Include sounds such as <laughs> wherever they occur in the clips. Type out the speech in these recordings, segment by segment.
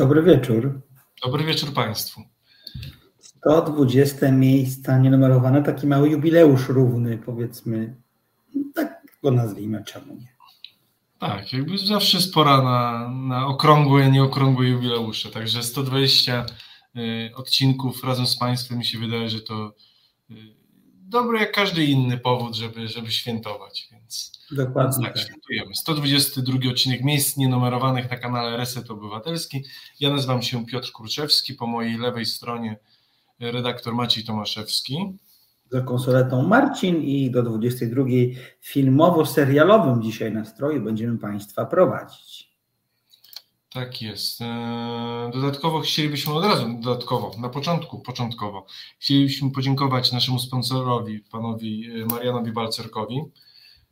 Dobry wieczór. Dobry wieczór Państwu. 120 miejsca nienumerowane, taki mały jubileusz równy, powiedzmy. Tak go nazwijmy, czemu nie? Tak, jakby zawsze jest pora na, na okrągłe, nieokrągłe jubileusze. Także 120 y, odcinków razem z Państwem mi się wydaje, że to y, dobry jak każdy inny powód, żeby, żeby świętować. Więc, Dokładnie. Więc tak, świętujemy. 122 odcinek miejsc nienumerowanych na kanale Reset Obywatelski. Ja nazywam się Piotr Kurczewski, po mojej lewej stronie redaktor Maciej Tomaszewski. Za konsoletą Marcin i do 22 filmowo-serialowym dzisiaj nastroju będziemy Państwa prowadzić. Tak jest. E, dodatkowo chcielibyśmy od razu, dodatkowo, na początku, początkowo, chcielibyśmy podziękować naszemu sponsorowi, panowi Marianowi Balcerkowi,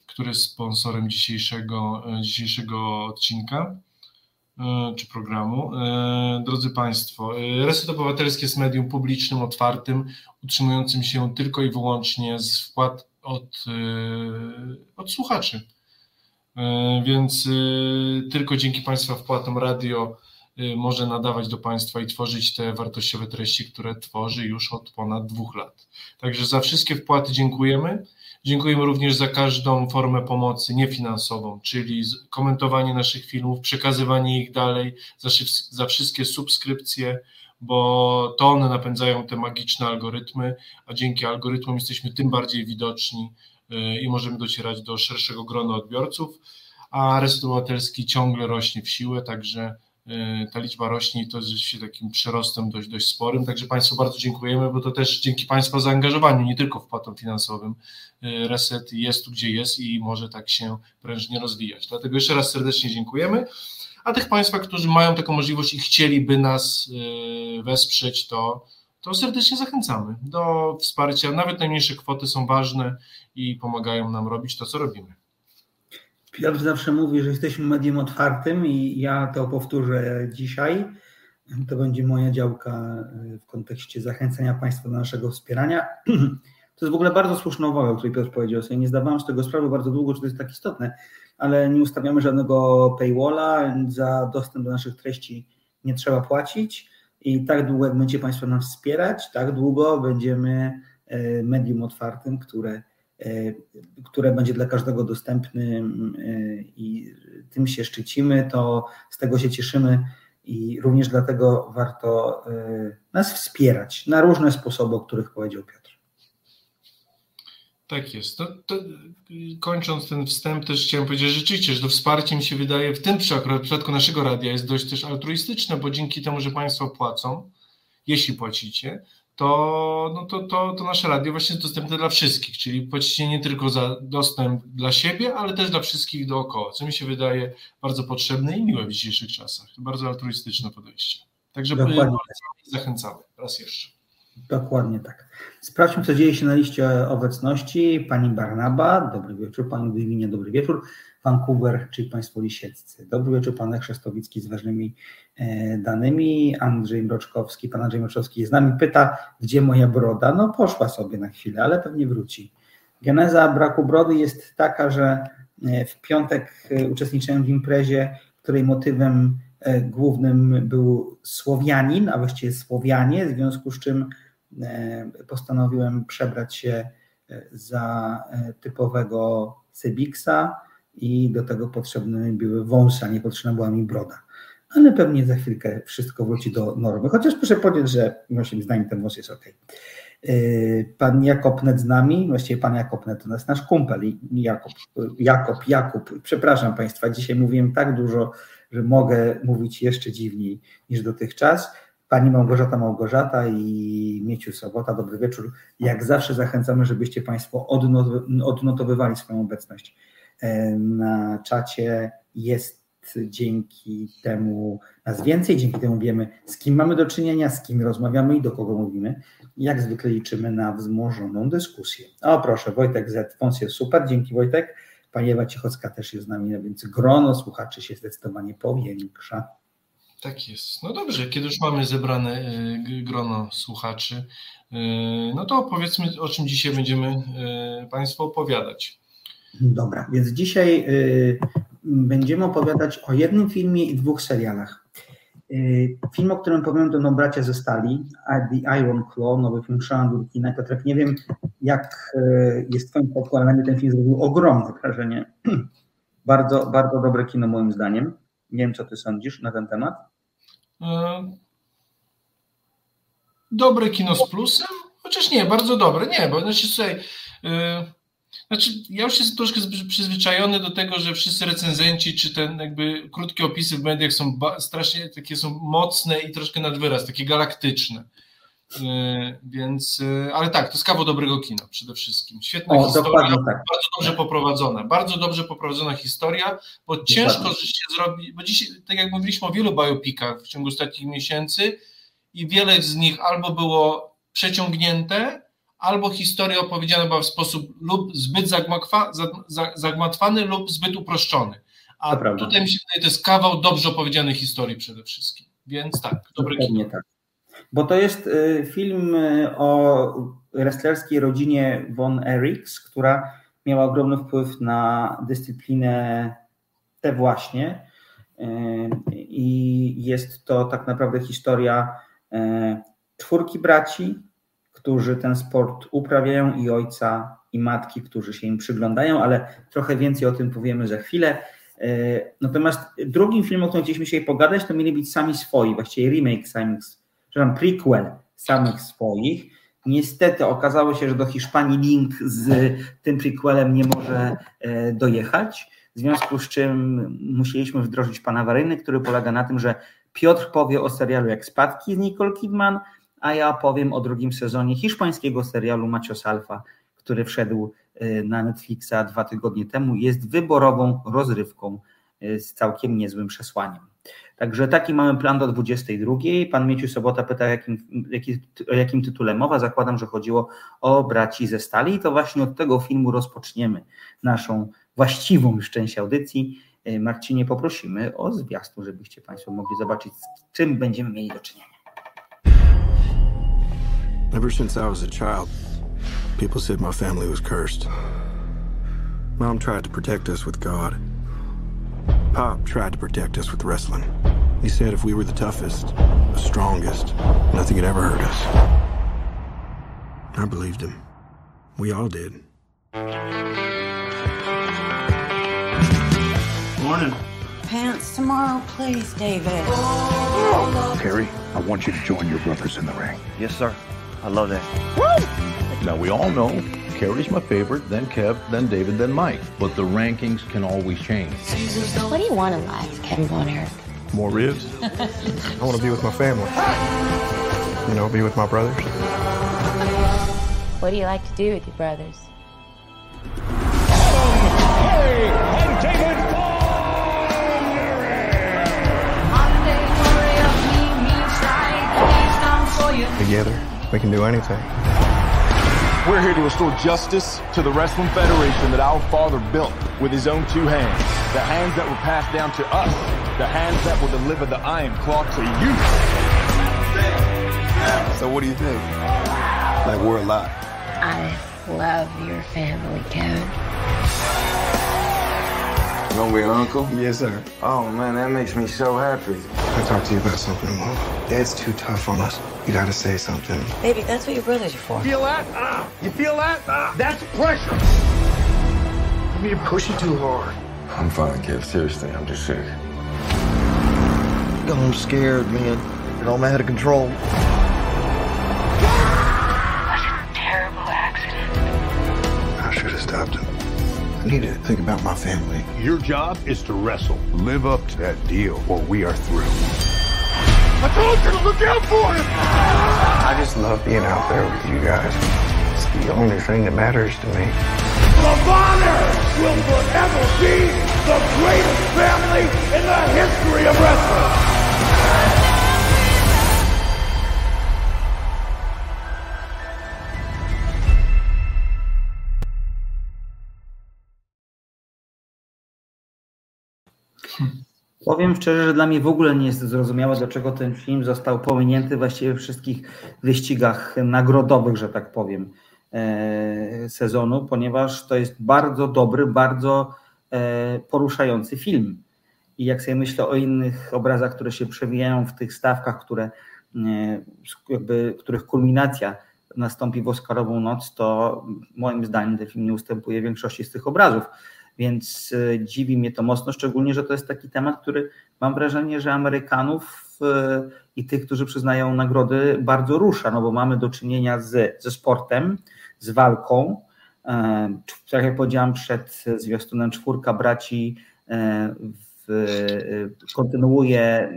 który jest sponsorem dzisiejszego, e, dzisiejszego odcinka. E, czy programu. E, drodzy Państwo, e, Reset Obywatelski jest medium publicznym, otwartym, utrzymującym się tylko i wyłącznie z wpłat od, od słuchaczy. Więc tylko dzięki Państwa wpłatom radio może nadawać do Państwa i tworzyć te wartościowe treści, które tworzy już od ponad dwóch lat. Także za wszystkie wpłaty dziękujemy. Dziękujemy również za każdą formę pomocy niefinansową, czyli komentowanie naszych filmów, przekazywanie ich dalej, za, wszystkie subskrypcje, bo to one napędzają te magiczne algorytmy, a dzięki algorytmom jesteśmy tym bardziej widoczni i możemy docierać do szerszego grona odbiorców, a Reset Obywatelski ciągle rośnie w siłę, także E, ta liczba rośnie i to jest rzeczywiście takim przyrostem dość, dość sporym. Także Państwu bardzo dziękujemy, bo to też dzięki Państwa zaangażowaniu, nie tylko wpłatom finansowym, e, Reset jest tu, gdzie jest i może tak się prężnie rozwijać. Dlatego jeszcze raz serdecznie dziękujemy. A tych Państwa, którzy mają taką możliwość i chcieliby nas e, wesprzeć, to, to serdecznie zachęcamy do wsparcia. Nawet najmniejsze kwoty są ważne i pomagają nam robić to, co robimy. Piotr zawsze mówi, że jesteśmy medium otwartym i ja to powtórzę dzisiaj. To będzie moja działka e, w kontekście zachęcania Państwa do naszego wspierania. <clears throat> To jest w ogóle bardzo słuszna uwaga, o której Piotr powiedział. Sobie nie zdawałem z tego sprawy bardzo długo, czy to jest tak istotne, ale nie ustawiamy żadnego paywalla. Za dostęp do naszych treści nie trzeba płacić. I tak długo, jak będziecie Państwo nas wspierać, tak długo będziemy e, medium otwartym, które E, które będzie dla każdego dostępny e, i tym się szczycimy, to z tego się cieszymy i również dlatego warto nas wspierać na różne sposoby, o których powiedział Piotr. Tak jest. To, to, kończąc ten wstęp, też chciałem powiedzieć, że rzeczywiście, że to wsparcie mi się wydaje w tym przypadku naszego radia jest dość też altruistyczne, bo dzięki temu, że Państwo płacą, jeśli płacicie, to, no to, to, to nasze radio właśnie jest dostępne dla wszystkich, czyli płacicie nie tylko za dostęp dla siebie, ale też dla wszystkich dookoła, co mi się wydaje bardzo potrzebne i miłe w dzisiejszych czasach. To bardzo altruistyczne podejście. Także Dokładnie. zachęcamy raz jeszcze. Dokładnie tak. Sprawdźmy, co dzieje się na liście obecności. Pani Barnaba, dobry wieczór. Pani Dywinie, dobry wieczór. Vancouver, czyli Państwo Lisieccy. Dobry wieczór, Pan Chrzestowicki z ważnymi e, danymi. Andrzej Mroczkowski, Pan Andrzej Mroczkowski z nami pyta, gdzie moja broda? No poszła sobie na chwilę, ale pewnie wróci. Geneza braku brody jest taka, że e, w piątek e, uczestniczyłem w imprezie, której motywem głównym był Słowianin, a właściwie Słowianie, w związku z czym postanowiłem przebrać się za typowego Cybiksa i do tego potrzebne były wąsy, a nie potrzebna była mi broda. Ale pewnie za chwilkę wszystko wróci do normy. Chociaż proszę powiedzieć, że moim zdaniem ten wąs jest ok. Pan Jakob Net z nami, właściwie pan Jakob Net to nasz kumpel Jakob, Jakob, Jakub, przepraszam Państwa, dzisiaj mówiłem tak dużo, że mogę mówić jeszcze dziwniej niż dotychczas. Pani Małgorzata Małgorzata i Mieciu Sobota, dobry wieczór. Jak zawsze zachęcamy, żebyście Państwo odnotowywali swoją obecność na czacie jest dzięki temu nas więcej, dzięki temu wiemy, z kim mamy do czynienia, z kim rozmawiamy i do kogo mówimy. Jak zwykle liczymy na wzmożoną dyskusję. O proszę, Wojtek Z. Fons jest super, dzięki Wojtek. Pani Ewa Cichocka też jest z nami, więc grono słuchaczy się zdecydowanie powiększa. Tak jest. No dobrze, kiedy już mamy zebrane y, grono słuchaczy, y, no to powiedzmy, o czym dzisiaj będziemy y, Państwu opowiadać. Dobra, więc dzisiaj będziemy opowiadać o jednym filmie i dwóch serialach. Film, o którym powiem, to no, Bracia ze Stali, The Iron Claw, nowy film Sean Durkina. Nie wiem, jak jest twoim podkładem, ten film zrobił ogromne wrażenie. <clears throat> bardzo, bardzo dobre kino moim zdaniem. Nie wiem, co ty sądzisz na ten temat. E, dobre kino z plusem? Chociaż nie, bardzo dobre. Nie, bo znaczy słuchaj, e, znaczy, ja już jestem troszkę przyzwyczajony do tego, że wszyscy recenzenci, czy ten jakby krótkie opisy w mediach są strasznie takie są mocne i troszkę nad wyraz, takie galaktyczne. Yy, więc, yy, ale tak, to jest kawał dobrego kina przede wszystkim. Świetna o, historia, tak. bardzo dobrze poprowadzona. Bardzo dobrze poprowadzona historia, bo dokładnie. ciężko się zrobi, bo dzisiaj, tak jak mówiliśmy o wielu biopikach w ciągu ostatnich miesięcy i wiele z nich albo było przeciągnięte, albo historia opowiedziana była w sposób lub zbyt zagmatwany, lub zbyt uproszczony. A tutaj mi się wydaje, to jest kawał dobrze opowiedzianej historii przede wszystkim. Więc tak, dobry kino. Tak. Bo to jest y, film y, o wrestlerskiej rodzinie Von Erichs, która miała ogromny wpływ na dyscyplinę tę właśnie. Y, I jest to tak naprawdę historia czwórki braci, którzy ten sport uprawiają i ojca i matki, którzy się im przyglądają, ale trochę więcej o tym powiemy za chwilę. Natomiast drugim filmem, o którym chcieliśmy dzisiaj pogadać, to mieli być sami swoi, właściwie remake samych, przepraszam, prequel samych swoich. Niestety okazało się, że do Hiszpanii link z tym prequelem nie może e, dojechać, w związku z czym musieliśmy wdrożyć pan awaryjny, który polega na tym, że Piotr powie o serialu jak Spadki z Nicole Kidman, a ja powiem o drugim sezonie hiszpańskiego serialu Macios Alfa, który wszedł y, na Netflixa dwa tygodnie temu. Jest wyborową rozrywką y, z całkiem niezłym przesłaniem. Także taki mamy plan do 22. Pan Mieciu Sobota pyta, jakim, jaki, o jakim tytule mowa. Zakładam, że chodziło o braci ze stali i to właśnie od tego filmu rozpoczniemy naszą właściwą już część audycji. Y, Marcinie, poprosimy o zwiastun, żebyście Państwo mogli zobaczyć, z czym będziemy mieli do czynienia. Ever since I was a child, people said my family was cursed. Mom tried to protect us with God. Pop tried to protect us with wrestling. He said if we were the toughest, the strongest, nothing could ever hurt us. I believed him. We all did. Morning. Pants tomorrow, please, David. Perry, I want you to join your brothers in the ring. Yes, sir. I love that. Woo! Now, we all know Carrie's my favorite, then Kev, then David, then Mike. But the rankings can always change. What do you want in life, Kevin Von Erich? More ribs. I want to be with my family. You know, be with my brothers. What do you like to do with your brothers? Together we can do anything. We're here to restore justice to the Wrestling Federation that our father built with his own two hands. The hands that were passed down to us. The hands that will deliver the Iron Claw to you. So what do you think? Like we're alive. I love your family, Kevin. You gonna be an uncle? Yes, sir. Oh man, that makes me so happy. I talk to you about something, Mom. Dad's too tough on us. You gotta say something. Baby, that's what your brothers are for. Feel that? Ah, you feel that? Ah, that's pressure. Maybe you're pushing too hard. I'm fine, kid. Seriously, I'm just sick. I'm scared, man. It all out of control. That's a terrible accident. I should have stopped him. I need to think about my family. Your job is to wrestle. Live up to that deal, or we are through. I told you to look out for him! I just love being out there with you guys. It's the only thing that matters to me. The Bonner will forever be the greatest family in the history of wrestling! Powiem szczerze, że dla mnie w ogóle nie jest zrozumiałe, dlaczego ten film został pominięty właściwie we wszystkich wyścigach nagrodowych, że tak powiem, e, sezonu, ponieważ to jest bardzo dobry, bardzo e, poruszający film. I jak sobie myślę o innych obrazach, które się przewijają w tych stawkach, które, jakby, których kulminacja nastąpi w Oscarową noc, to moim zdaniem ten film nie ustępuje większości z tych obrazów. Więc e, dziwi mnie to mocno, szczególnie, że to jest taki temat, który mam wrażenie, że Amerykanów e, i tych, którzy przyznają nagrody, bardzo rusza, no bo mamy do czynienia z, ze sportem, z walką. E, tak jak powiedziałam przed zwiastunem, czwórka braci w, kontynuuje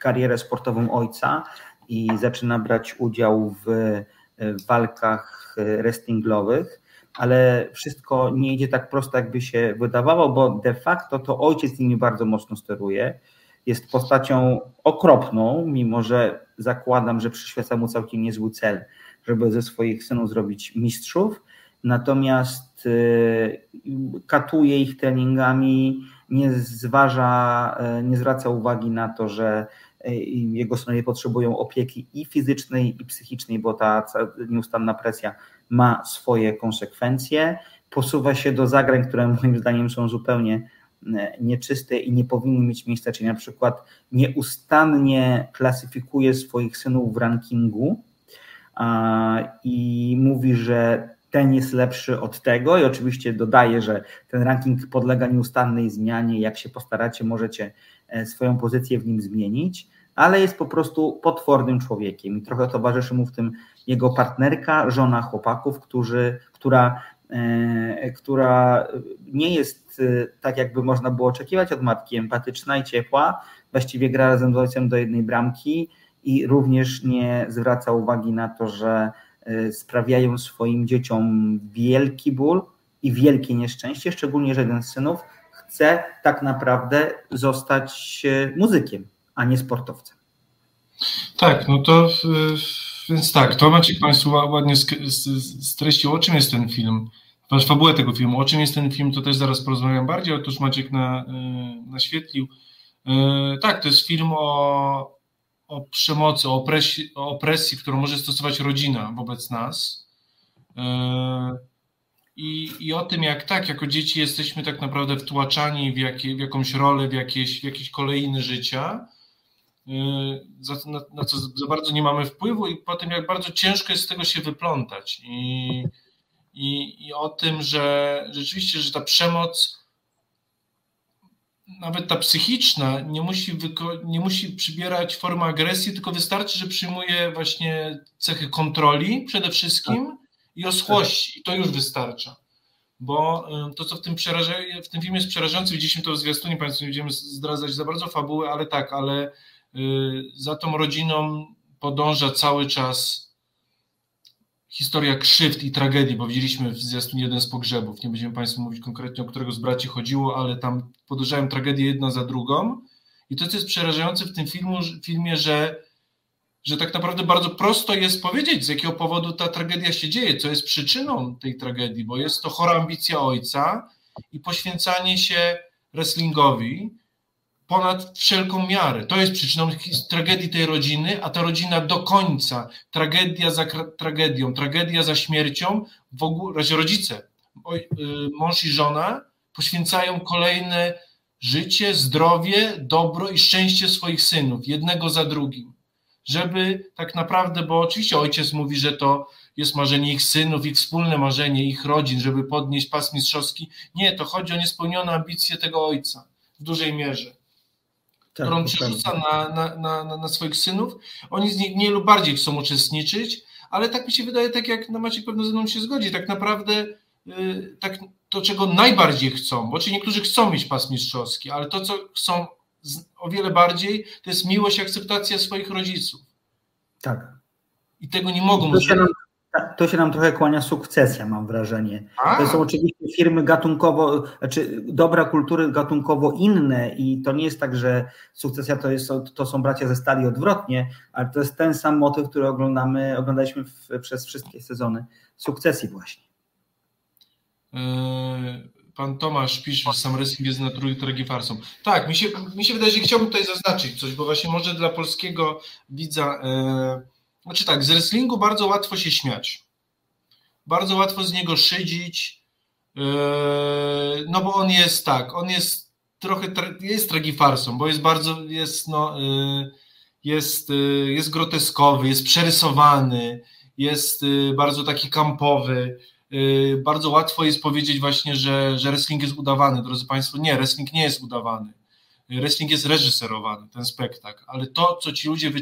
karierę sportową ojca i zaczyna brać udział w walkach wrestlingowych ale wszystko nie idzie tak prosto, jakby się wydawało, bo de facto to ojciec nimi bardzo mocno steruje. Jest postacią okropną, mimo że zakładam, że przyświeca mu całkiem niezły cel, żeby ze swoich synów zrobić mistrzów. Natomiast y, katuje ich treningami, nie zważa, y, nie zwraca uwagi na to, że y, jego synowie potrzebują opieki i fizycznej, i psychicznej, bo ta nieustanna presja ma swoje konsekwencje, posuwa się do zagrań, które moim zdaniem są zupełnie e, nieczyste i nie powinny mieć miejsca, czyli na przykład nieustannie klasyfikuje swoich synów w rankingu i mówi, że ten jest lepszy od tego i oczywiście dodaje, że ten ranking podlega nieustannej zmianie, jak się postaracie, możecie e, swoją pozycję w nim zmienić, ale jest po prostu potwornym człowiekiem. I trochę towarzyszy mu w tym jego partnerka, żona chłopaków, którzy, która, e, która nie jest e, tak, jakby można było oczekiwać od matki, empatyczna i ciepła, właściwie gra razem z ojcem do jednej bramki i również nie zwraca uwagi na to, że e, sprawiają swoim dzieciom wielki ból i wielkie nieszczęście, szczególnie, że jeden z synów chce tak naprawdę zostać muzykiem, a nie sportowcem. Tak, no to więc tak, to Maciek Państwu ładnie streścił, o czym jest ten film, fabułę tego filmu, o czym jest ten film, to też zaraz porozmawiam bardziej, otóż Maciek na, y, naświetlił. Y, tak, to jest film o, o przemocy, o opresji, o opresji, którą może stosować rodzina wobec nas. Y, I, I o tym, jak tak, jako dzieci jesteśmy tak naprawdę wtłaczani w, jakie, w jakąś rolę, w jakieś, w jakieś kolejny życia na, na, co za bardzo nie mamy wpływu i po tym, jak bardzo ciężko jest z tego się wyplątać. I, i, i o tym, że rzeczywiście, że ta przemoc, nawet ta psychiczna, nie musi, nie musi przybierać formy agresji, tylko wystarczy, że przyjmuje właśnie cechy kontroli przede wszystkim tak. i oschłości. I to już wystarcza. Bo y, to, co w tym, w tym filmie jest przerażające, widzieliśmy to w zwiastunie, Państwo nie będziemy zdradzać za bardzo fabuły, ale tak, ale Y, za tą rodziną podąża cały czas historia krzywd i tragedii, bo widzieliśmy w zwiastunie jeden z pogrzebów. Nie będziemy Państwu mówić konkretnie, o którego z braci chodziło, ale tam podążają tragedie jedna za drugą. I to, co jest przerażające w tym filmu, filmie, że, że tak naprawdę bardzo prosto jest powiedzieć, z jakiego powodu ta tragedia się dzieje, co jest przyczyną tej tragedii, bo jest to chora ambicja ojca i poświęcanie się wrestlingowi, ponad wszelką miarę. To jest przyczyną tragedii tej rodziny, a ta rodzina do końca, tragedia za tragedią, tragedia za śmiercią, w ogóle, rodzice, y, mąż i żona poświęcają kolejne życie, zdrowie, dobro i szczęście swoich synów, jednego za drugim. Żeby tak naprawdę, bo oczywiście ojciec mówi, że to jest marzenie ich synów, ich wspólne marzenie, ich rodzin, żeby podnieść pas mistrzowski. Nie, to chodzi o niespełnione ambicje tego ojca w dużej mierze tak, którą przerzuca na, na, na, na, swoich synów. Oni z nich mniej lub bardziej chcą uczestniczyć, ale tak mi się wydaje, tak jak no Maciek pewno ze mną się zgodzi, tak naprawdę yy, tak, to, czego najbardziej chcą, bo czy niektórzy chcą mieć pas mistrzowski, ale to, co chcą o wiele bardziej, to jest miłość i akceptacja swoich rodziców. Tak. I tego nie mogą zrobić to się nam trochę kłania sukcesja, mam wrażenie. A. To są oczywiście firmy gatunkowo, znaczy dobra kultury gatunkowo inne i to nie jest tak, że sukcesja to, jest, to są bracia ze stali odwrotnie, ale to jest ten sam motyw, który oglądamy, oglądaliśmy w, przez wszystkie sezony sukcesji właśnie. E, pan Tomasz pisze, że sam wrestling jest natury tragi farsą. Tak, mi się, mi się wydaje, że chciałbym tutaj zaznaczyć coś, bo właśnie może dla polskiego widza... Yy znaczy tak, z wrestlingu bardzo łatwo się śmiać. Bardzo łatwo z niego szydzić, yy, no bo on jest tak, on jest trochę jest tragifarsą, bo jest bardzo, jest no, y, jest, y, jest groteskowy, jest przerysowany, jest bardzo taki kampowy. Bardzo łatwo jest powiedzieć właśnie, że, że wrestling jest udawany. Drodzy Państwo, nie, wrestling nie jest udawany. Wrestling jest reżyserowany, ten spektakl, ale to, co ci ludzie,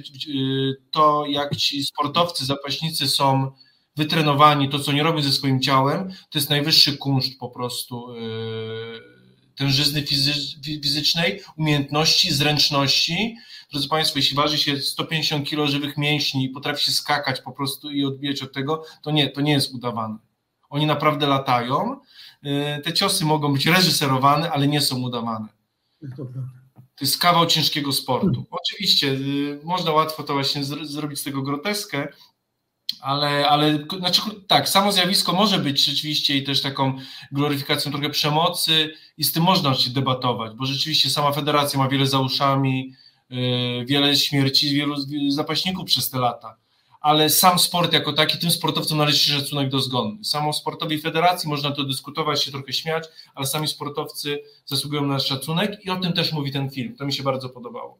to jak ci sportowcy, zapaśnicy są wytrenowani, to, co nie robią ze swoim ciałem, to jest najwyższy kunszt po prostu tężyzny fizycznej, umiejętności, zręczności. Drodzy Państwo, jeśli waży się 150 kg żywych mięśni i potrafi się skakać po prostu i odbijać od tego, to nie, to nie jest udawane. Oni naprawdę latają. Y, te ciosy mogą być reżyserowane, ale nie są udawane. To jest kawał ciężkiego sportu. Oczywiście y, można łatwo to właśnie zrobić z tego groteskę, ale, ale znaczy, tak, samo zjawisko może być rzeczywiście i też taką gloryfikacją trochę przemocy i z tym można się debatować, bo rzeczywiście sama federacja ma wiele za uszami, yy, wiele śmierci, wielu zapaśników przez te lata, ale sam sport jako taki, tym sportowcom należy się szacunek dozgonny. Samo sportowi federacji można to dyskutować, się trochę śmiać, ale sami sportowcy zasługują na szacunek i o tym też mówi ten film. To mi się bardzo podobało.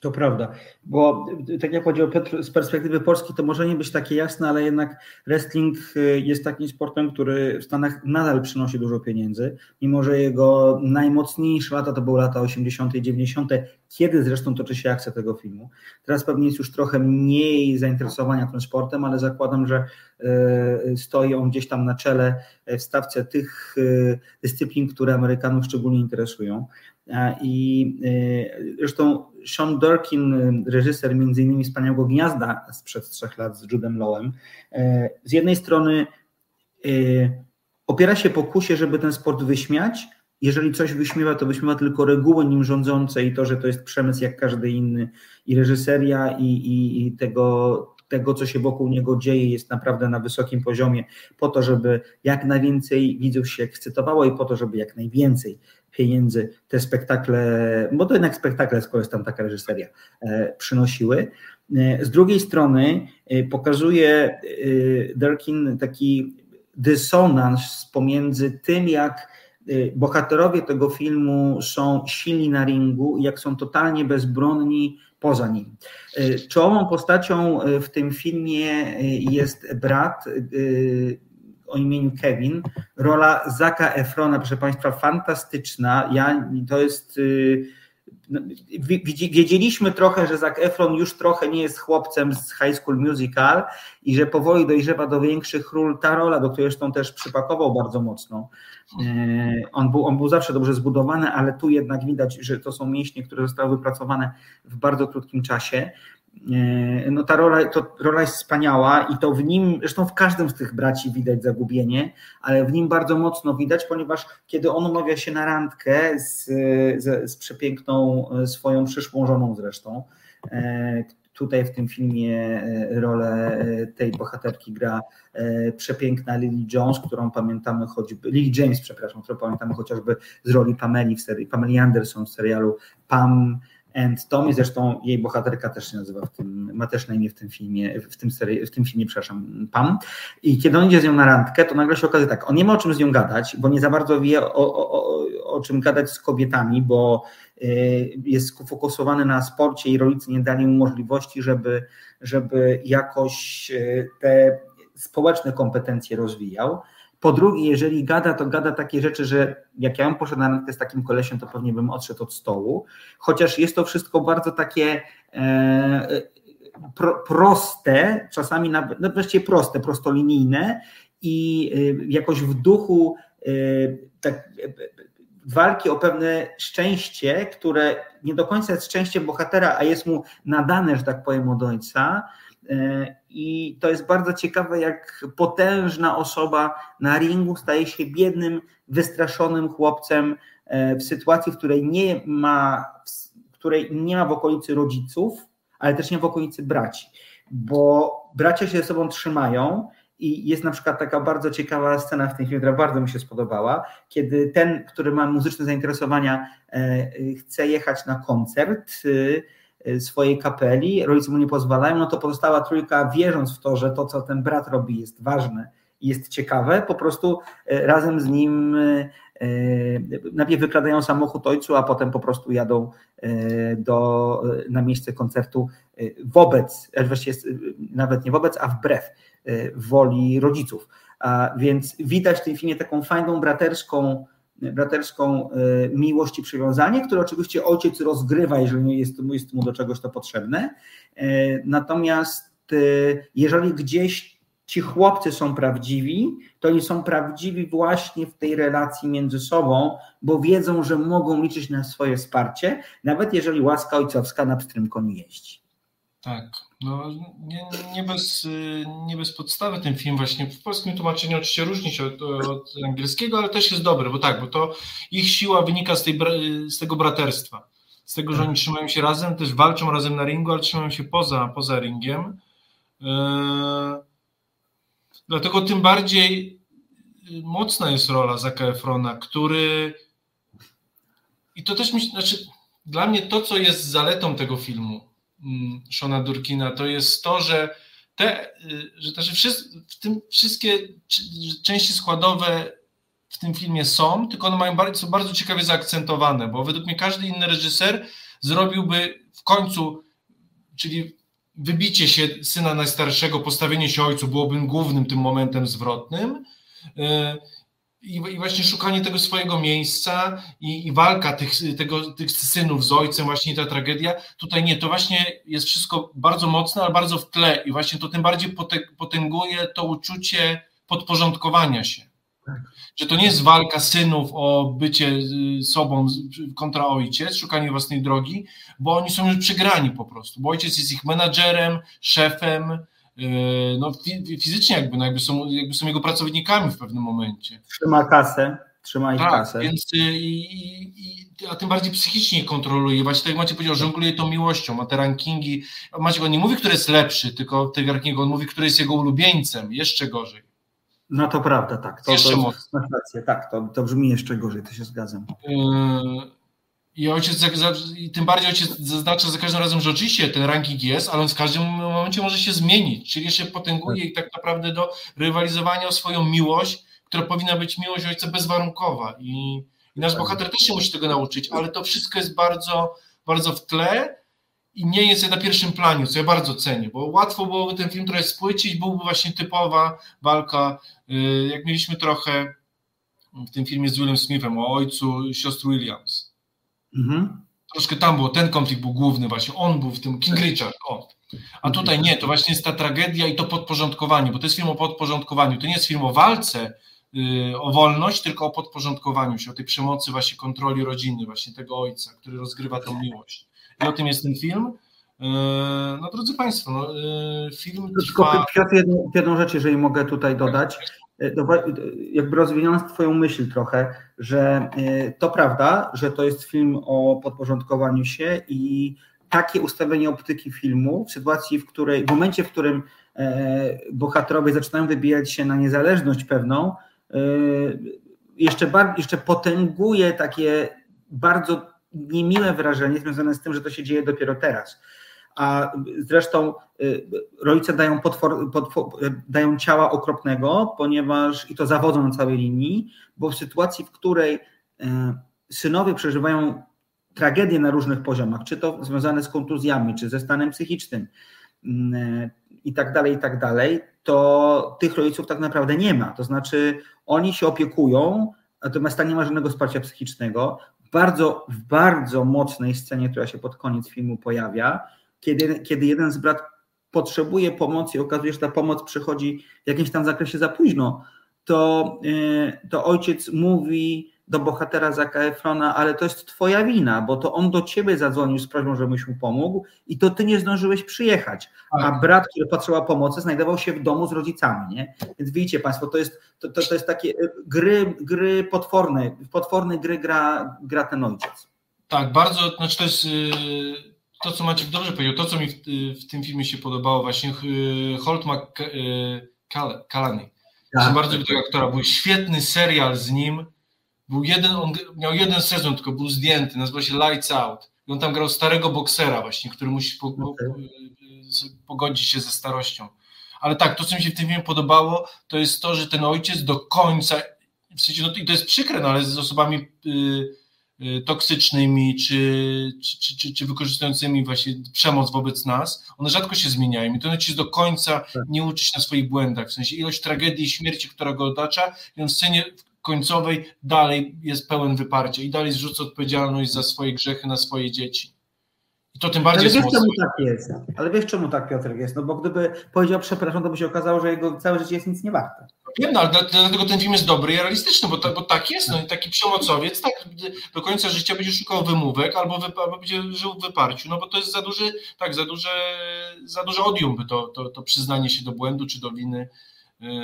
To prawda, bo tak jak powiedział Petr, z perspektywy Polski to może nie być takie jasne, ale jednak wrestling y, jest takim sportem, który w Stanach nadal przynosi dużo pieniędzy, mimo że jego najmocniejsze lata to były lata 80. i 90., kiedy zresztą toczy się akcja tego filmu. Teraz pewnie jest już trochę mniej zainteresowania tym sportem, ale zakładam, że y, stoi on gdzieś tam na czele w stawce tych y, dyscyplin, które Amerykanów szczególnie interesują. I zresztą Sean Durkin, reżyser między innymi Wspaniałego Gniazda sprzed trzech lat z Judem Lowem, e, z jednej strony opiera się pokusie, żeby ten sport wyśmiać, jeżeli coś wyśmiewa, to wyśmiewa tylko reguły nim rządzące i to, że to jest przemysł jak każdy inny. I reżyseria i, i, i tego, tego, co się wokół niego dzieje, jest naprawdę na wysokim poziomie, po to, żeby jak najwięcej widzów się ekscytowało i po to, żeby jak najwięcej pieniędzy te spektakle, bo to jednak spektakle, skoro jest tam taka reżyseria, e, przynosiły. E, z drugiej strony e, pokazuje Durkin taki dysonans pomiędzy tym, jak bohaterowie tego filmu są silni na ringu jak są totalnie bezbronni poza nim. Czołową postacią w tym filmie jest brat o imieniu Kevin. Rola Zaka Efrona, proszę Państwa, fantastyczna. Ja, to jest. Y, no, wiedzieliśmy trochę, że Zac Efron już trochę nie jest chłopcem z High School Musical i że powoli dojrzewa do większych ról. Ta rola, do której zresztą też przypakował bardzo mocno. Y, on był, on był zawsze dobrze zbudowany, ale tu jednak widać, że to są mięśnie, które zostały wypracowane w bardzo krótkim czasie. E, no ta rola, to rola jest wspaniała i to w nim, zresztą w każdym z tych braci widać zagubienie, ale w nim bardzo mocno widać, ponieważ kiedy on umawia się na randkę z, z, z przepiękną e, swoją przyszłą żoną zresztą, e, tutaj w tym filmie rolę tej bohaterki gra przepiękna Lily Jones, którą pamiętamy choćby, Lily James, przepraszam, którą pamiętamy chociażby z roli Pameli w serii, Pameli Anderson w serialu Pam and Tommy, zresztą jej bohaterka też się nazywa w tym, ma też na imię w tym filmie, w tym, serii, w tym filmie, przepraszam, Pam. I kiedy on idzie z nią na randkę, to nagle się okazuje tak, on nie ma o czym z nią gadać, bo nie za bardzo wie o, o, o, o czym gadać z kobietami, bo y, jest sfokusowany na sporcie i rodzice nie dali mu możliwości, żeby, żeby jakoś y, te społeczne kompetencje rozwijał. Po drugie, jeżeli gada, to gada takie rzeczy, że jak ja bym poszedł na randkę z takim kolesiem, to pewnie bym odszedł od stołu. Chociaż jest to wszystko bardzo takie e, pro, proste, czasami nawet, no właściwie proste, prostolinijne i e, jakoś w duchu e, tak, walki o pewne szczęście, które nie do końca jest szczęściem bohatera, a jest mu nadane, że tak powiem, od ojca E, I to jest bardzo ciekawe, jak potężna osoba na ringu staje się biednym, wystraszonym chłopcem e, w sytuacji, w której nie ma, której nie ma w okolicy rodziców, ale też nie w okolicy braci, bo bracia się ze sobą trzymają. I jest na przykład taka bardzo ciekawa scena w tym filmie, która bardzo mi się spodobała, kiedy ten, który ma muzyczne zainteresowania, e, chce jechać na koncert Y, swojej kapeli, rodzice mu nie pozwalają, no to pozostała trójka, wierząc w to, że to, co ten brat robi, jest ważne i jest ciekawe, po prostu y, razem z nim y, najpierw wykradają samochód ojcu, a potem po prostu jadą do, na miejsce koncertu wobec, właściwie nawet nie wobec, a wbrew woli rodziców. A więc widać w tym filmie taką fajną braterską, braterską miłość i przywiązanie, które oczywiście ojciec rozgrywa, jeżeli jest, jest mu do czegoś to potrzebne. Natomiast jeżeli gdzieś ci chłopcy są prawdziwi, to oni są prawdziwi właśnie w tej relacji między sobą, bo wiedzą, że mogą liczyć na swoje wsparcie, nawet jeżeli łaska ojcowska na pstrym koniu jeździ. Tak, no nie, nie, bez, nie bez podstawy ten film właśnie w polskim tłumaczeniu oczywiście różni się od, od, angielskiego, ale też jest dobry, bo tak, bo to ich siła wynika z, tej, z tego braterstwa, z tego, że oni trzymają się razem, też walczą razem na ringu, ale trzymają się poza, poza ringiem. Yy Dlatego tym bardziej y, mocna jest rola Zaka Efrona, który i to też mi, znaczy dla mnie to, co jest zaletą tego filmu mm, Shona Durkina, to jest to, że te, y, że też w tym wszystkie części składowe w tym filmie są, tylko one mają bardzo, są bardzo ciekawie zaakcentowane, bo według mnie każdy inny reżyser zrobiłby w końcu, czyli wybicie się syna najstarszego, postawienie się ojcu byłoby głównym tym momentem zwrotnym. I, i właśnie szukanie tego swojego miejsca i, i, walka tych, tego, tych synów z ojcem, właśnie ta tragedia. Tutaj nie, to właśnie jest wszystko bardzo mocne, ale bardzo w tle i właśnie to tym bardziej potęguje to uczucie podporządkowania się. Że to nie jest walka synów o bycie y, sobą kontra ojciec, szukanie własnej drogi, bo oni są już przegrani po prostu, bo ojciec jest ich menadżerem, szefem, no fizycznie jakby, no jakby, są, jakby są jego pracownikami w pewnym momencie. Trzyma kasę, trzyma ich tak, kasę. Więc, y, i, i, a tym bardziej psychicznie kontroluje. Właśnie tak jak Macie powiedział, żongluje tą miłością, ma te rankingi. Macie on nie mówi, który jest lepszy, tylko tego rankingu, on mówi, który jest jego ulubieńcem, jeszcze gorzej. No to prawda, tak. To, jeszcze to, tak, to, to brzmi jeszcze gorzej, to się zgadzam. Yy, I ojciec, i tym bardziej ojciec zaznacza za każdym razem, że oczywiście ten ranking jest, ale on w każdym momencie może się zmienić, czyli jeszcze potęguje i tak naprawdę do rywalizowania o swoją miłość, która powinna być miłość ojca bezwarunkowa. I, i nasz tak. bohater też się musi tego nauczyć, ale to wszystko jest bardzo, bardzo w tle i nie jest na pierwszym planie, co ja bardzo cenię, bo łatwo byłoby ten film trochę spłycić, byłby właśnie typowa walka, y, jak mieliśmy trochę w tym filmie z Willem Smithem o ojcu siostry Williams. Mhm. Troszkę tam było, ten konflikt był główny właśnie, on był w tym, King Richard, o. A tutaj nie, to właśnie jest ta tragedia i to podporządkowanie, bo to jest film o podporządkowaniu, to nie jest film o walce, y, o wolność, tylko o podporządkowaniu się, o tej przemocy właśnie kontroli rodziny, właśnie tego ojca, który rozgrywa tą miłość i o tym jest ten film. E, no drodzy Państwo, no, e, film trwa... Piotr, jedną, jedną rzecz, jeżeli mogę tutaj dodać, e, jakby rozwiniąc Twoją myśl trochę, że to prawda, że to jest film o podporządkowaniu się i takie ustawienie optyki filmu w sytuacji, w której, w momencie, w którym bohaterowie zaczynają wybijać się na niezależność pewną, jeszcze, bardziej, jeszcze potęguje takie bardzo niemiłe wrażenie związane z tym, że to się dzieje dopiero teraz. A zresztą y, rodzice dają, potwor, potwor, dają ciała okropnego, ponieważ i to zawodzą na całej linii, bo w sytuacji, w której y, synowie przeżywają tragedię na różnych poziomach, czy to związane z kontuzjami, czy ze stanem psychicznym y, i tak dalej, i tak dalej, to tych rodziców tak naprawdę nie ma. To znaczy oni się opiekują, natomiast nie ma żadnego wsparcia psychicznego bardzo, w bardzo mocnej scenie, która się pod koniec filmu pojawia, kiedy, kiedy jeden z brat potrzebuje pomocy i okazuje się, że ta pomoc przychodzi w jakimś tam zakresie za późno, to, yy, to ojciec mówi do bohatera Zaka Efrona, ale to jest twoja wina, bo to on do ciebie zadzwonił z prośbą, żebyś mu pomógł i to ty nie zdążyłeś przyjechać. A tak. brat, który potrzebował pomocy, znajdował się w domu z rodzicami, nie? Więc widzicie państwo, to jest, to, to, to jest takie y, gry, gry potworne, potworne gry gra, gra ten ojciec. Tak, bardzo, znaczy to jest y, to, co Maciek dobrze powiedział, to, co mi w, w tym filmie się podobało, właśnie y, Holt McCallany. Tak. Bardzo tego aktora, był świetny serial z nim, był jeden, on miał jeden sezon, tylko był zdjęty, nazywał się Lights Out. I on tam grał starego boksera właśnie, który musi po, po, pogodzić się ze starością. Ale tak, to co mi się w tym filmie podobało, to jest to, że ten ojciec do końca w sensie, no i to jest przykre, no ale z osobami y, y, toksycznymi, czy, czy, czy, czy wykorzystującymi właśnie przemoc wobec nas, one rzadko się zmieniają i to ci do końca nie uczy się na swoich błędach, w sensie ilość tragedii i śmierci, która go otacza i on w scenie końcowej dalej jest pełen wyparcia i dalej zrzuca odpowiedzialność za swoje grzechy na swoje dzieci. I to tym bardziej Ale wiesz, czemu tak jest? Ale wiesz, czemu tak Piotr jest? No bo gdyby powiedział przepraszam, to by się okazało, że jego całe życie jest nic nie warte. Wiem, no, ale dla- dlatego ten film jest dobry i realistyczny, bo, ta, bo tak jest, no taki przemocowiec, tak, do końca życia będzie szukał wymówek albo, wy, albo będzie żył w wyparciu, no bo to jest za duży, tak, za duże, za duże odium by to, to, to przyznanie się do błędu czy do winy,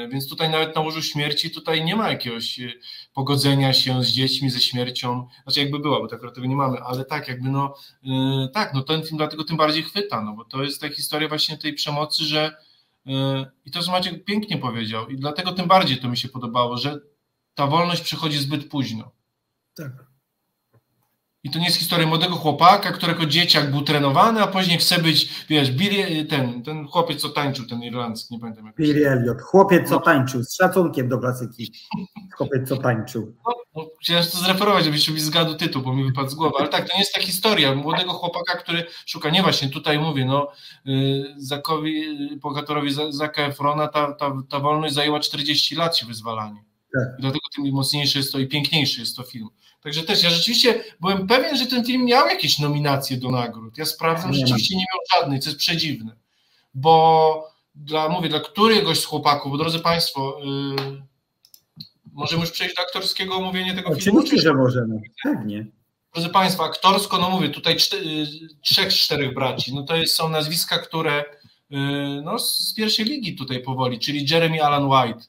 więc tutaj nawet na łożu śmierci tutaj nie ma jakiegoś yy, pogodzenia się z dziećmi, ze śmiercią, znaczy jakby była, bo tak tego nie mamy, ale tak, jakby no, yy, tak, no ten film dlatego tym bardziej chwyta, no bo to jest ta historia właśnie tej przemocy, że i to, co Maciek pięknie powiedział i dlatego tym bardziej to mi się podobało, że ta wolność przychodzi zbyt późno. Tak. I to nie jest historia młodego chłopaka, którego dzieciak był trenowany, a później chce być, wiesz, Billy, ten, ten chłopiec, co tańczył, ten irlandzki, nie pamiętam jak. Billy Elliot, chłopiec co tańczył, z szacunkiem do klasyki. Chłopiec co tańczył. No, no, chciałem to zreferować, żebyś mi zgadł tytuł, bo mi wypadł z głowy, ale tak, to nie jest ta historia młodego chłopaka, który szuka, nie właśnie tutaj mówię, no, yy, Zakowi, bohaterowi Za- Zaka Efrona ta, ta, ta wolność zajęła 40 lat się wyzwalanie. Tak. I dlatego tym mocniejszy jest to i piękniejszy jest to film. Także też ja rzeczywiście byłem pewien, że ten film miał jakieś nominacje do nagród. Ja sprawdzam, Nie rzeczywiście nie miał żadnej, co jest przedziwne. Bo dla, mówię, dla któregoś z chłopaków, bo drodzy Państwo, yy, możemy już przejść do aktorskiego omówienia tego filmu? Oczywiście, że możemy. Pewnie. Drodzy Państwo, aktorsko, no mówię, tutaj czty, trzech z czterech braci, no to jest, są nazwiska, które y, no, z pierwszej ligi tutaj powoli, czyli Jeremy Allen White,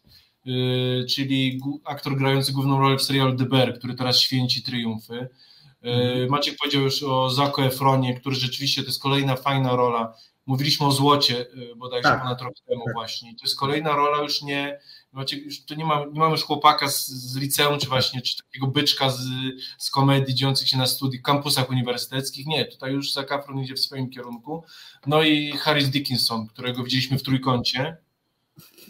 czyli gu- aktor grający główną rolę w serialu The Bear, który teraz święci triumfy. Y, Maciek powiedział już o Zaku Efronie, który rzeczywiście to jest kolejna fajna rola. Mówiliśmy o Złocie y, bodajże Tak. ponad rok temu Tak. właśnie. To jest kolejna rola już nie, Maciek, już to nie, ma, nie mamy już chłopaka z, z liceum, czy właśnie, czy takiego byczka z, z komedii dziejących się na studiach, kampusach uniwersyteckich. Nie, tutaj już Zac Efron idzie w swoim kierunku. No i Harris Dickinson, którego widzieliśmy w trójkącie.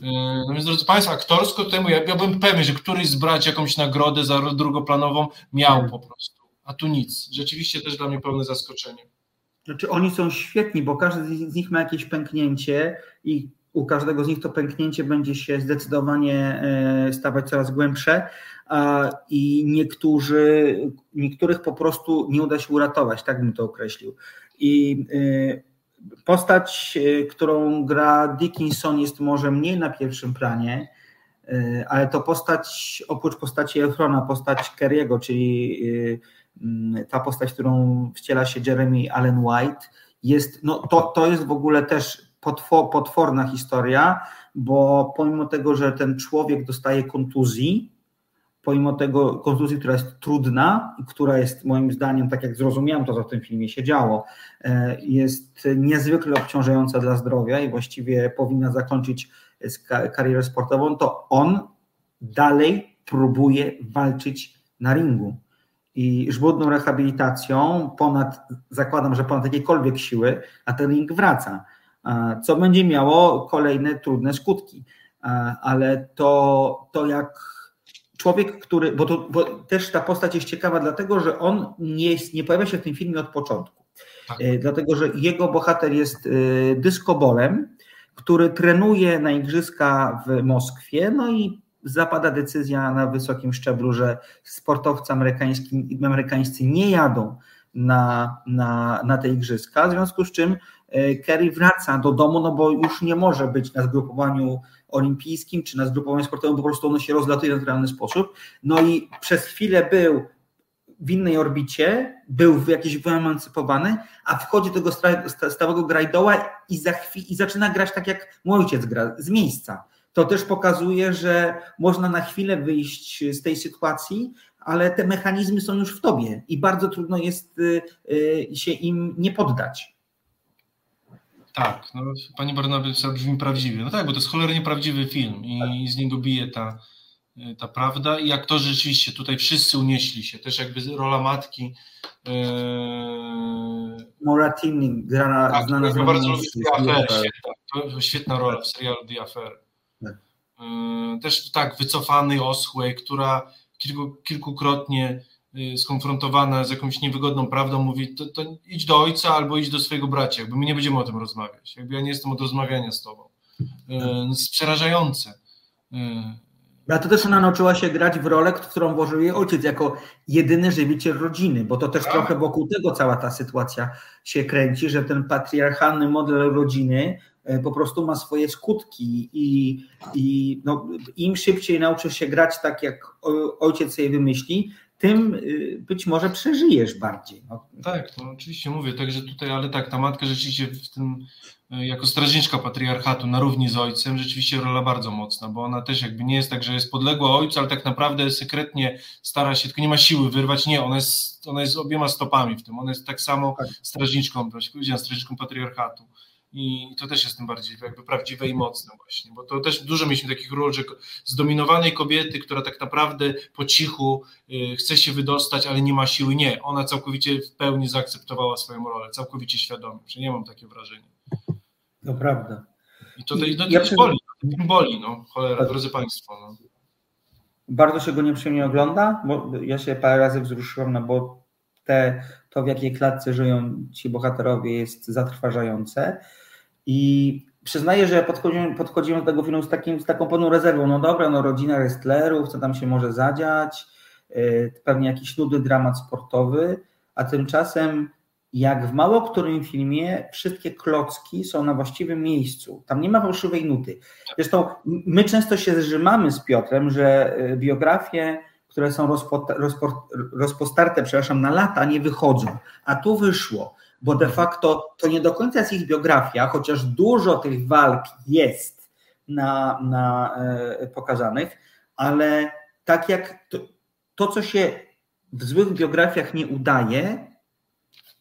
Yy, No więc drodzy Państwo, aktorsko temu ja, ja byłem pewien, że któryś z braci jakąś nagrodę za drugoplanową miał po prostu. A tu nic. Rzeczywiście też dla mnie pełne zaskoczenie. Znaczy oni są świetni, bo każdy z nich ma jakieś pęknięcie i u każdego z nich to pęknięcie będzie się zdecydowanie e, stawać coraz głębsze a, i niektórzy, niektórych po prostu nie uda się uratować, tak bym to określił. I e, postać, e, którą gra Dickinson jest może mniej na pierwszym planie, e, ale to postać, oprócz postaci Efrona, postać Kerry'ego, czyli e, mm, ta postać, którą wciela się Jeremy Allen White, jest, no to, to jest w ogóle też potwo, potworna historia, bo pomimo tego, że ten człowiek dostaje kontuzji, pomimo tego kontuzji, która jest trudna i która jest moim zdaniem, tak jak zrozumiałem to, co w tym filmie się działo, e, jest niezwykle obciążająca dla zdrowia i właściwie powinna zakończyć karierę sportową, to on dalej próbuje walczyć na ringu i żmudną rehabilitacją, ponad, zakładam, że ponad jakiejkolwiek siły, a ten ring wraca, co będzie miało kolejne trudne skutki. Ale to, to jak człowiek, który, bo, to, bo też ta postać jest ciekawa, dlatego że on nie, jest, nie pojawia się w tym filmie od początku. Tak. E, Dlatego, że jego bohater jest e, dyskobolem, który trenuje na igrzyska w Moskwie, no i zapada decyzja na wysokim szczeblu, że sportowcy amerykańscy, amerykańscy nie jadą na, na, na te igrzyska, w związku z czym e, Kerry wraca do domu, no bo już nie może być na zgrupowaniu olimpijskim czy na zgrupowaniu sportowym, po prostu ono się rozlatuje w naturalny sposób. No i przez chwilę był w innej orbicie, był jakiś wyemancypowany, a wchodzi do tego sta- sta- stałego grajdoła i, za chwi- i zaczyna grać tak, jak mój ojciec gra, z miejsca. To też pokazuje, że można na chwilę wyjść z tej sytuacji, ale te mechanizmy są już w tobie i bardzo trudno jest y, y, się im nie poddać. Tak, no, pani Barnaby to brzmi prawdziwie. No tak, bo to jest cholernie prawdziwy film i z niego bije ta, ta prawda i aktorzy rzeczywiście tutaj wszyscy unieśli się, też jakby rola matki. Yy, Moratini, grana, tak, znana z bardzo lubię Affair, świetna, to świetna rola w serialu The Affair. Tak. Yy, też tak wycofanej, oschłej, która kilku, kilkukrotnie skonfrontowana z jakąś niewygodną prawdą mówi, to, to, idź do ojca albo idź do swojego bracia, jakby my nie będziemy o tym rozmawiać, jakby ja nie jestem od rozmawiania z tobą. Yy, jest przerażające. A to też ona nauczyła się grać w rolę, w którą włożył jej ojciec jako jedyny żywiciel rodziny, bo to też tak. trochę wokół tego cała ta sytuacja się kręci, że ten patriarchalny model rodziny po prostu ma swoje skutki i, i no, im szybciej nauczysz się grać tak, jak ojciec sobie wymyśli, tym y, być może przeżyjesz bardziej. No. Tak, to oczywiście mówię, także tutaj, ale tak, ta matka rzeczywiście w tym, e, jako strażniczka patriarchatu na równi z ojcem, rzeczywiście rola bardzo mocna, bo ona też jakby nie jest tak, że jest podległa ojcu, ale tak naprawdę sekretnie stara się, tylko nie ma siły wyrwać, nie, ona jest, ona jest obiema stopami w tym, ona jest tak samo tak. strażniczką, strażniczką patriarchatu i to też jest tym bardziej jakby prawdziwe i mocne właśnie, bo to też dużo mieliśmy takich ról, że zdominowanej kobiety, która tak naprawdę po cichu y, chce się wydostać, ale nie ma siły, nie, ona całkowicie w pełni zaakceptowała swoją rolę, całkowicie świadomie, że nie mam takie wrażenie. To prawda. I to, I, no, to ja boli, boli, no, cholera, tak. drodzy Państwo. No. Bardzo się go nieprzyjemnie ogląda, bo ja się parę razy wzruszyłem, no bo te, to w jakiej klatce żyją ci bohaterowie jest zatrważające. I przyznaję, że podchodziłem, podchodziłem do tego filmu z, takim, z taką pełną rezerwą. No dobra, no rodzina wrestlerów, co tam się może zadziać, yy, pewnie jakiś nudy dramat sportowy, a tymczasem jak w mało którym filmie wszystkie klocki są na właściwym miejscu. Tam nie ma fałszywej nuty. Zresztą my często się zrzymamy z Piotrem, że y, biografie, które są rozpo, rozpo, rozpostarte, przepraszam, na lata nie wychodzą. A tu wyszło bo de facto to nie do końca jest ich biografia, chociaż dużo tych walk jest na, na e, pokazanych, ale tak jak to, to, co się w złych biografiach nie udaje,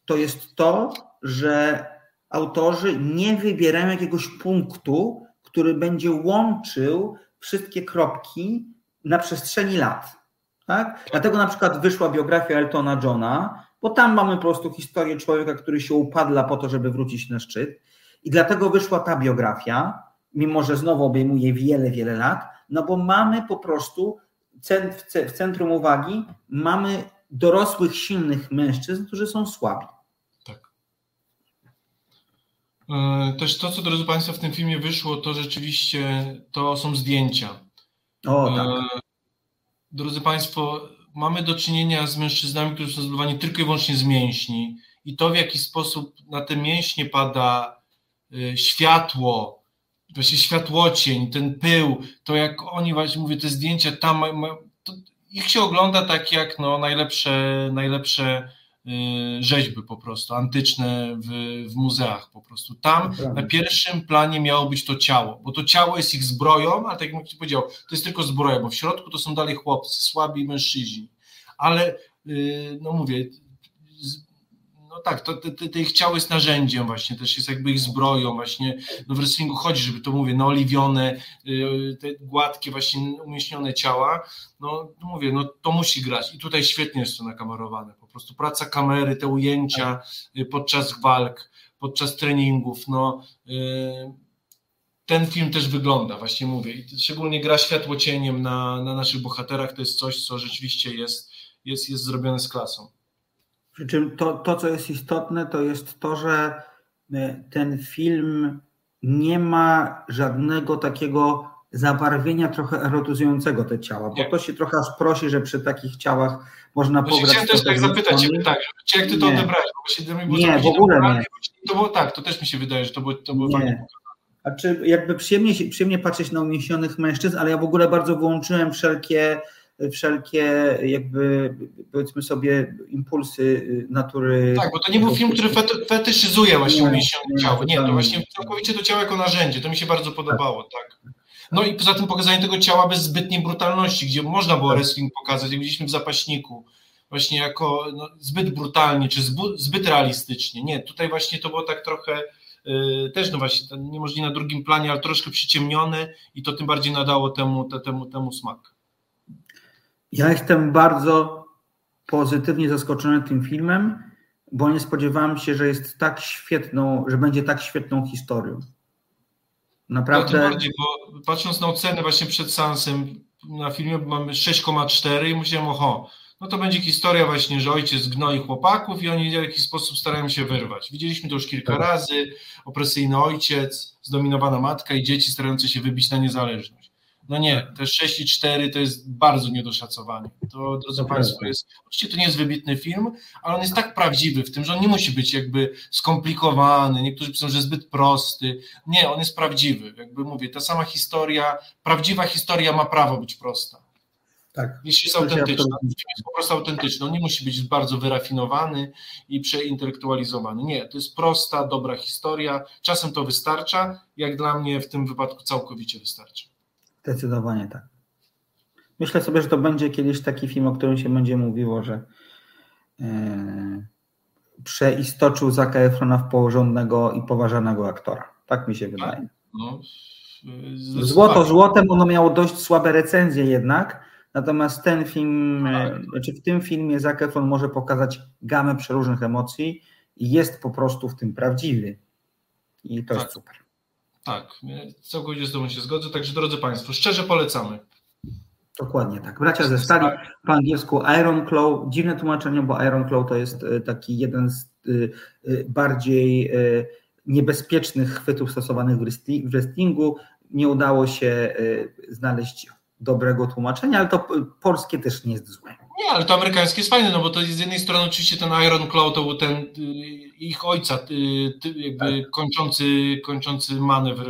to jest to, że autorzy nie wybierają jakiegoś punktu, który będzie łączył wszystkie kropki na przestrzeni lat. Tak? Dlatego na przykład wyszła biografia Eltona Johna, bo tam mamy po prostu historię człowieka, który się upadla po to, żeby wrócić na szczyt. I dlatego wyszła ta biografia, mimo że znowu obejmuje wiele, wiele lat, no bo mamy po prostu w centrum uwagi mamy dorosłych, silnych mężczyzn, którzy są słabi. Tak. E, też to, co drodzy Państwo w tym filmie wyszło, to rzeczywiście to są zdjęcia. O, tak. E, drodzy Państwo, mamy do czynienia z mężczyznami, którzy są zbudowani tylko i wyłącznie z mięśni. I to, w jaki sposób na te mięśnie pada y, światło, właśnie światłocień, ten pył, to jak oni właśnie, mówię, te zdjęcia tam, ich się ogląda tak jak no, najlepsze, najlepsze rzeźby po prostu, antyczne w, w muzeach po prostu. Tam na pierwszym planie miało być to ciało, bo to ciało jest ich zbroją, ale tak jak Ci powiedział, to jest tylko zbroja, bo w środku to są dalej chłopcy, słabi mężczyźni. Ale y, no mówię, no tak, to, to, to, ich ciało jest narzędziem właśnie, też jest jakby ich zbroją właśnie, no w wrestlingu chodzi, żeby to mówię, naoliwione, y, te gładkie właśnie umieśnione ciała, no mówię, no to musi grać i tutaj świetnie jest to nakamerowane, prostu praca kamery, te ujęcia y, podczas walk, podczas treningów, no y, ten film też wygląda, właśnie mówię, i szczególnie gra światło cieniem na, na naszych bohaterach, to jest coś, co rzeczywiście jest, jest, jest zrobione z klasą. Przy czym to, to, co jest istotne, to jest to, że e, ten film nie ma żadnego takiego zabarwienia trochę erotyzującego te ciała, bo nie. to się trochę aż prosi, że przy takich ciałach można no pograć. Chciałem też tak zapytać ciebie, tak, czy jak ty to odebrałeś? Bo się nie, w ogóle nie. To było tak, to też mi się wydaje, że to było, to było nie. fajnie A czy jakby przyjemnie, przyjemnie patrzeć na umieśnionych mężczyzn, ale ja w ogóle bardzo wyłączyłem wszelkie wszelkie jakby powiedzmy sobie impulsy natury. Tak, bo to nie był film, który fetyszyzuje właśnie umieśnione ciało. Nie, to właśnie całkowicie to ciało jako narzędzie. To mi się bardzo podobało, tak. No i poza tym pokazanie tego ciała bez zbytniej brutalności, gdzie można było tak. wrestling pokazać, jak widzieliśmy w zapaśniku, właśnie jako no, zbyt brutalnie, czy zbyt, zbyt realistycznie. Nie, tutaj właśnie to było tak trochę yy, też no właśnie, niemożliwe na drugim planie, ale troszkę przyciemnione i to tym bardziej nadało temu, te, temu, temu smak. Ja jestem bardzo pozytywnie zaskoczony tym filmem, bo nie spodziewałem się, że jest tak świetną, że będzie tak świetną historią. Naprawdę. No, bardziej, bo patrząc na ocenę właśnie przed seansem na filmie mamy 6,4 i myślałem, oho, no to będzie historia właśnie, że ojciec gnoi chłopaków i oni w jakiś sposób starają się wyrwać. Widzieliśmy to już kilka tak. razy, opresyjny ojciec, zdominowana matka i dzieci starające się wybić na niezależność. No nie, te 6 i 4 to jest bardzo niedoszacowanie. To, drodzy to Państwo, jest, oczywiście to nie jest wybitny film, ale on jest tak prawdziwy w tym, że on nie musi być jakby skomplikowany, niektórzy piszą, że zbyt prosty. Nie, on jest prawdziwy. Jakby mówię, ta sama historia, prawdziwa historia ma prawo być prosta. Tak. Jeśli jest autentyczna, jest po prostu autentyczny. On nie musi być bardzo wyrafinowany i przeintelektualizowany. Nie, to jest prosta, dobra historia. Czasem to wystarcza, jak dla mnie w tym wypadku całkowicie wystarczy. Zdecydowanie tak. Myślę sobie, że to będzie kiedyś taki film, o którym się będzie mówiło, że yy, przeistoczył Zaka Efrona w porządnego i poważanego aktora. Tak mi się wydaje. Tak, no, Złoto złotem, ono miało dość słabe recenzje jednak, natomiast ten film, tak. znaczy w tym filmie Zac Efron może pokazać gamę przeróżnych emocji i jest po prostu w tym prawdziwy. I to tak. jest super. Tak, całkowicie z Tobą się zgodzę. Także drodzy Państwo, szczerze polecamy. Dokładnie tak. Bracia ze stali, po angielsku Iron Claw. Dziwne tłumaczenie, bo Iron Claw to jest e, taki jeden z e, e, bardziej niebezpiecznych chwytów stosowanych w wrestlingu. Nie udało się znaleźć dobrego tłumaczenia, ale to polskie też nie jest złe. Nie, ale to amerykańskie jest fajne, no bo to z jednej strony oczywiście ten Iron Claw to był ten y, ich ojca, y, jakby tak. kończący, kończący manewr,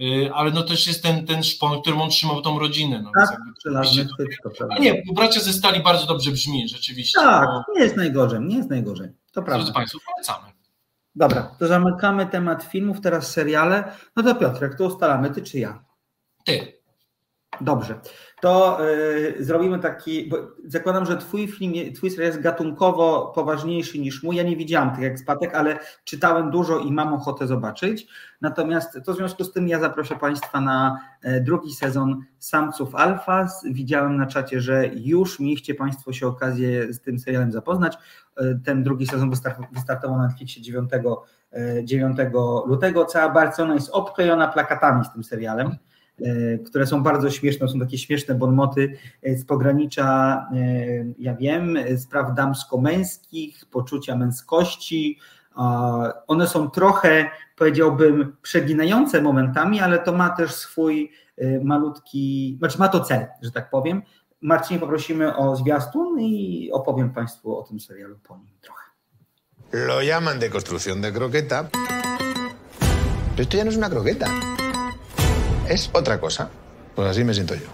y, ale no też jest ten, ten szpon, którym on trzymał tą rodzinę. No, tak, chwyt, A nie, bracia ze stali bardzo dobrze brzmi, rzeczywiście. Tak, bo... nie jest najgorzej, nie jest najgorzej, to prawda. Drodzy Państwo, polecamy. Dobra, to zamykamy temat filmów, teraz seriale. No to Piotrek, to ustalamy, ty czy ja? Ty. Dobrze to y, zrobimy taki, bo zakładam, że twój film, twój serial jest gatunkowo poważniejszy niż mój. Ja nie widziałam tych ekspatek, ale czytałem dużo i mam ochotę zobaczyć. Natomiast to w związku z tym ja zaproszę Państwa na e, drugi sezon Samców Alfa. Widziałem na czacie, że już mieliście Państwo się okazję z tym serialem zapoznać. E, ten drugi sezon wystartował na Netflixie 9, 9 e, lutego. Cała Barcelona jest obklejona plakatami z tym serialem. E, które są bardzo śmieszne, są takie śmieszne bonmoty e, z pogranicza, e, ja wiem, spraw damsko-męskich, poczucia męskości. One są trochę, powiedziałbym, przeginające momentami, ale to ma też swój malutki, znaczy ma to cel, że tak powiem. Marcinie poprosimy o zwiastun i opowiem Państwu o tym serialu po nim trochę. Lo llaman de construcción de croqueta. Esto ya no es una croqueta. Es otra cosa. Pues así me siento yo.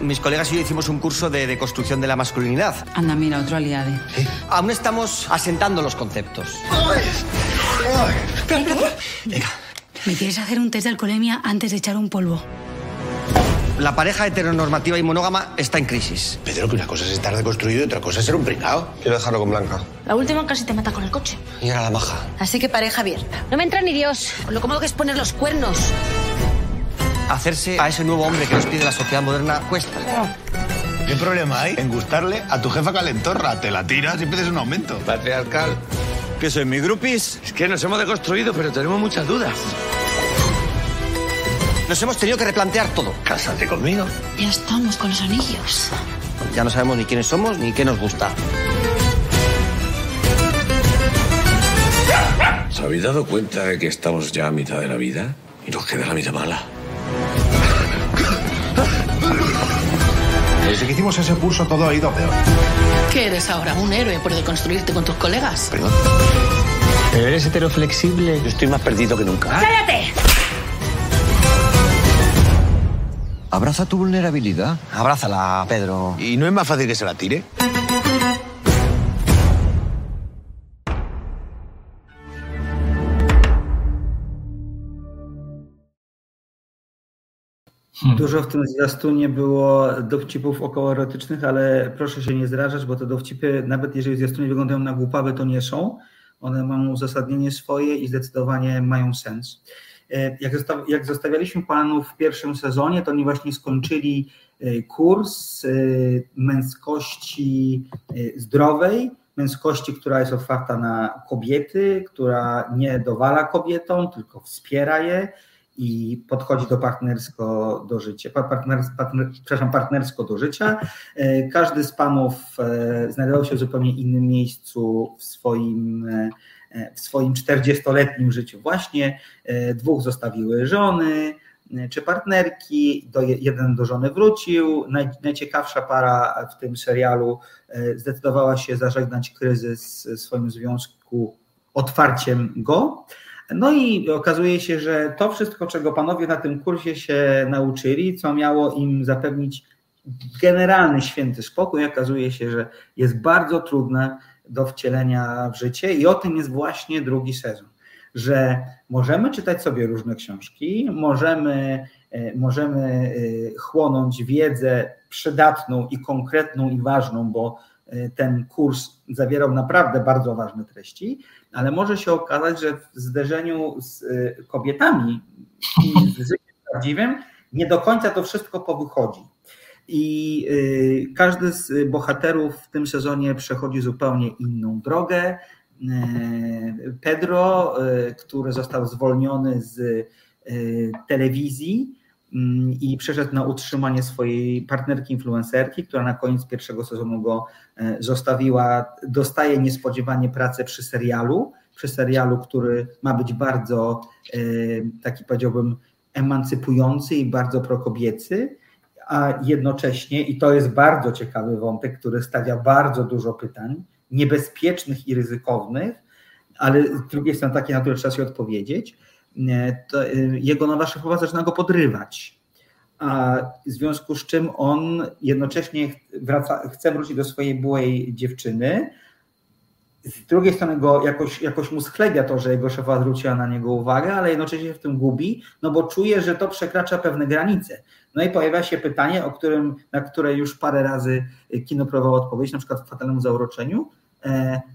Mis colegas y yo hicimos un curso de, construcción de la masculinidad. Anda, mira, otro aliade. Aún estamos asentando los conceptos. Venga. ¿Me quieres hacer un test de alcoholemia antes de echar un polvo? La pareja heteronormativa y monógama está en crisis. Pedro, que una cosa es estar deconstruido y otra cosa es ser un pringao. Quiero dejarlo con Blanca. La última casi te mata con el coche. Y era la maja. Así que pareja abierta. No me entra ni Dios. Lo cómodo que es poner los cuernos hacerse a ese nuevo hombre que nos pide la sociedad moderna cuesta. ¿Qué problema hay en gustarle a tu jefa calentorra? Te la tiras y pides un aumento. Patriarcal. ¿Qué soy, mi grupis? Es que nos hemos deconstruido, pero tenemos muchas dudas. Nos hemos tenido que replantear todo. Cásate conmigo. Ya estamos con los anillos. Ya no sabemos ni quiénes somos ni qué nos gusta. ¿Os habéis dado cuenta de que estamos ya a mitad de la vida? Y nos queda la mitad mala. Desde que hicimos ese curso todo ha ido peor. ¿Qué eres ahora? ¿Un héroe por deconstruirte con tus colegas? Perdón. ¿Eres heteroflexible? Yo estoy más perdido que nunca. ¡Cállate! Abraza tu vulnerabilidad. Abrázala, Pedro. ¿Y no es más fácil que se la tire? Hmm. Dużo w tym zwiastunie było dowcipów okołoerotycznych, ale proszę się nie zrażać, bo te dowcipy, nawet jeżeli zwiastunie wyglądają na głupawe, to nie są. One mają uzasadnienie swoje i zdecydowanie mają sens. E, jak, zostaw, jak zostawialiśmy panów w pierwszym sezonie, to oni właśnie skończyli e, kurs e, męskości zdrowej, męskości, która jest otwarta na kobiety, która nie dowala kobietom, tylko wspiera je, i podchodzi do partnersko do życia, partner, partner, przepraszam, partnersko do życia. Każdy z panów znajdował się w zupełnie innym miejscu w swoim w swoim 40-letnim życiu właśnie. Dwóch zostawiły żony, czy partnerki, do, jeden do żony wrócił. Naj, najciekawsza para w tym serialu e, zdecydowała się zażegnać kryzys w swoim związku otwarciem go. No i okazuje się, że to wszystko, czego panowie na tym kursie się nauczyli, co miało im zapewnić generalny święty spokój, okazuje się, że jest bardzo trudne do wcielenia w życie i o tym jest właśnie drugi sezon że możemy czytać sobie różne książki, możemy, e, możemy e, chłonąć wiedzę przydatną i konkretną i ważną, bo ten kurs zawierał naprawdę bardzo ważne treści, ale może się okazać, że w zderzeniu z kobietami i z życiem prawdziwym nie do końca to wszystko powychodzi. I każdy z bohaterów w tym sezonie przechodzi zupełnie inną drogę, E, Pedro, który został zwolniony z telewizji i przeszedł na utrzymanie swojej partnerki influencerki, która na koniec pierwszego sezonu go zostawiła, dostaje niespodziewanie pracę przy serialu, przy serialu, który ma być bardzo taki powiedziałbym emancypujący i bardzo prokobiecy, a jednocześnie, i to jest bardzo ciekawy wątek, który stawia bardzo dużo pytań, niebezpiecznych i ryzykownych, ale z drugiej strony takie, na które trzeba się odpowiedzieć, to y, jego nowa szefowa zaczyna go podrywać. A w związku z czym on jednocześnie wraca, chce wrócić do swojej byłej dziewczyny. Z drugiej strony go jakoś, jakoś mu schlebia to, że jego szefa zwróciła na niego uwagę, ale jednocześnie się w tym gubi, no bo czuje, że to przekracza pewne granice. No i pojawia się pytanie, o którym, na które już parę razy kino próbowało odpowiedzieć, na przykład w Fatalnym Zauroczeniu,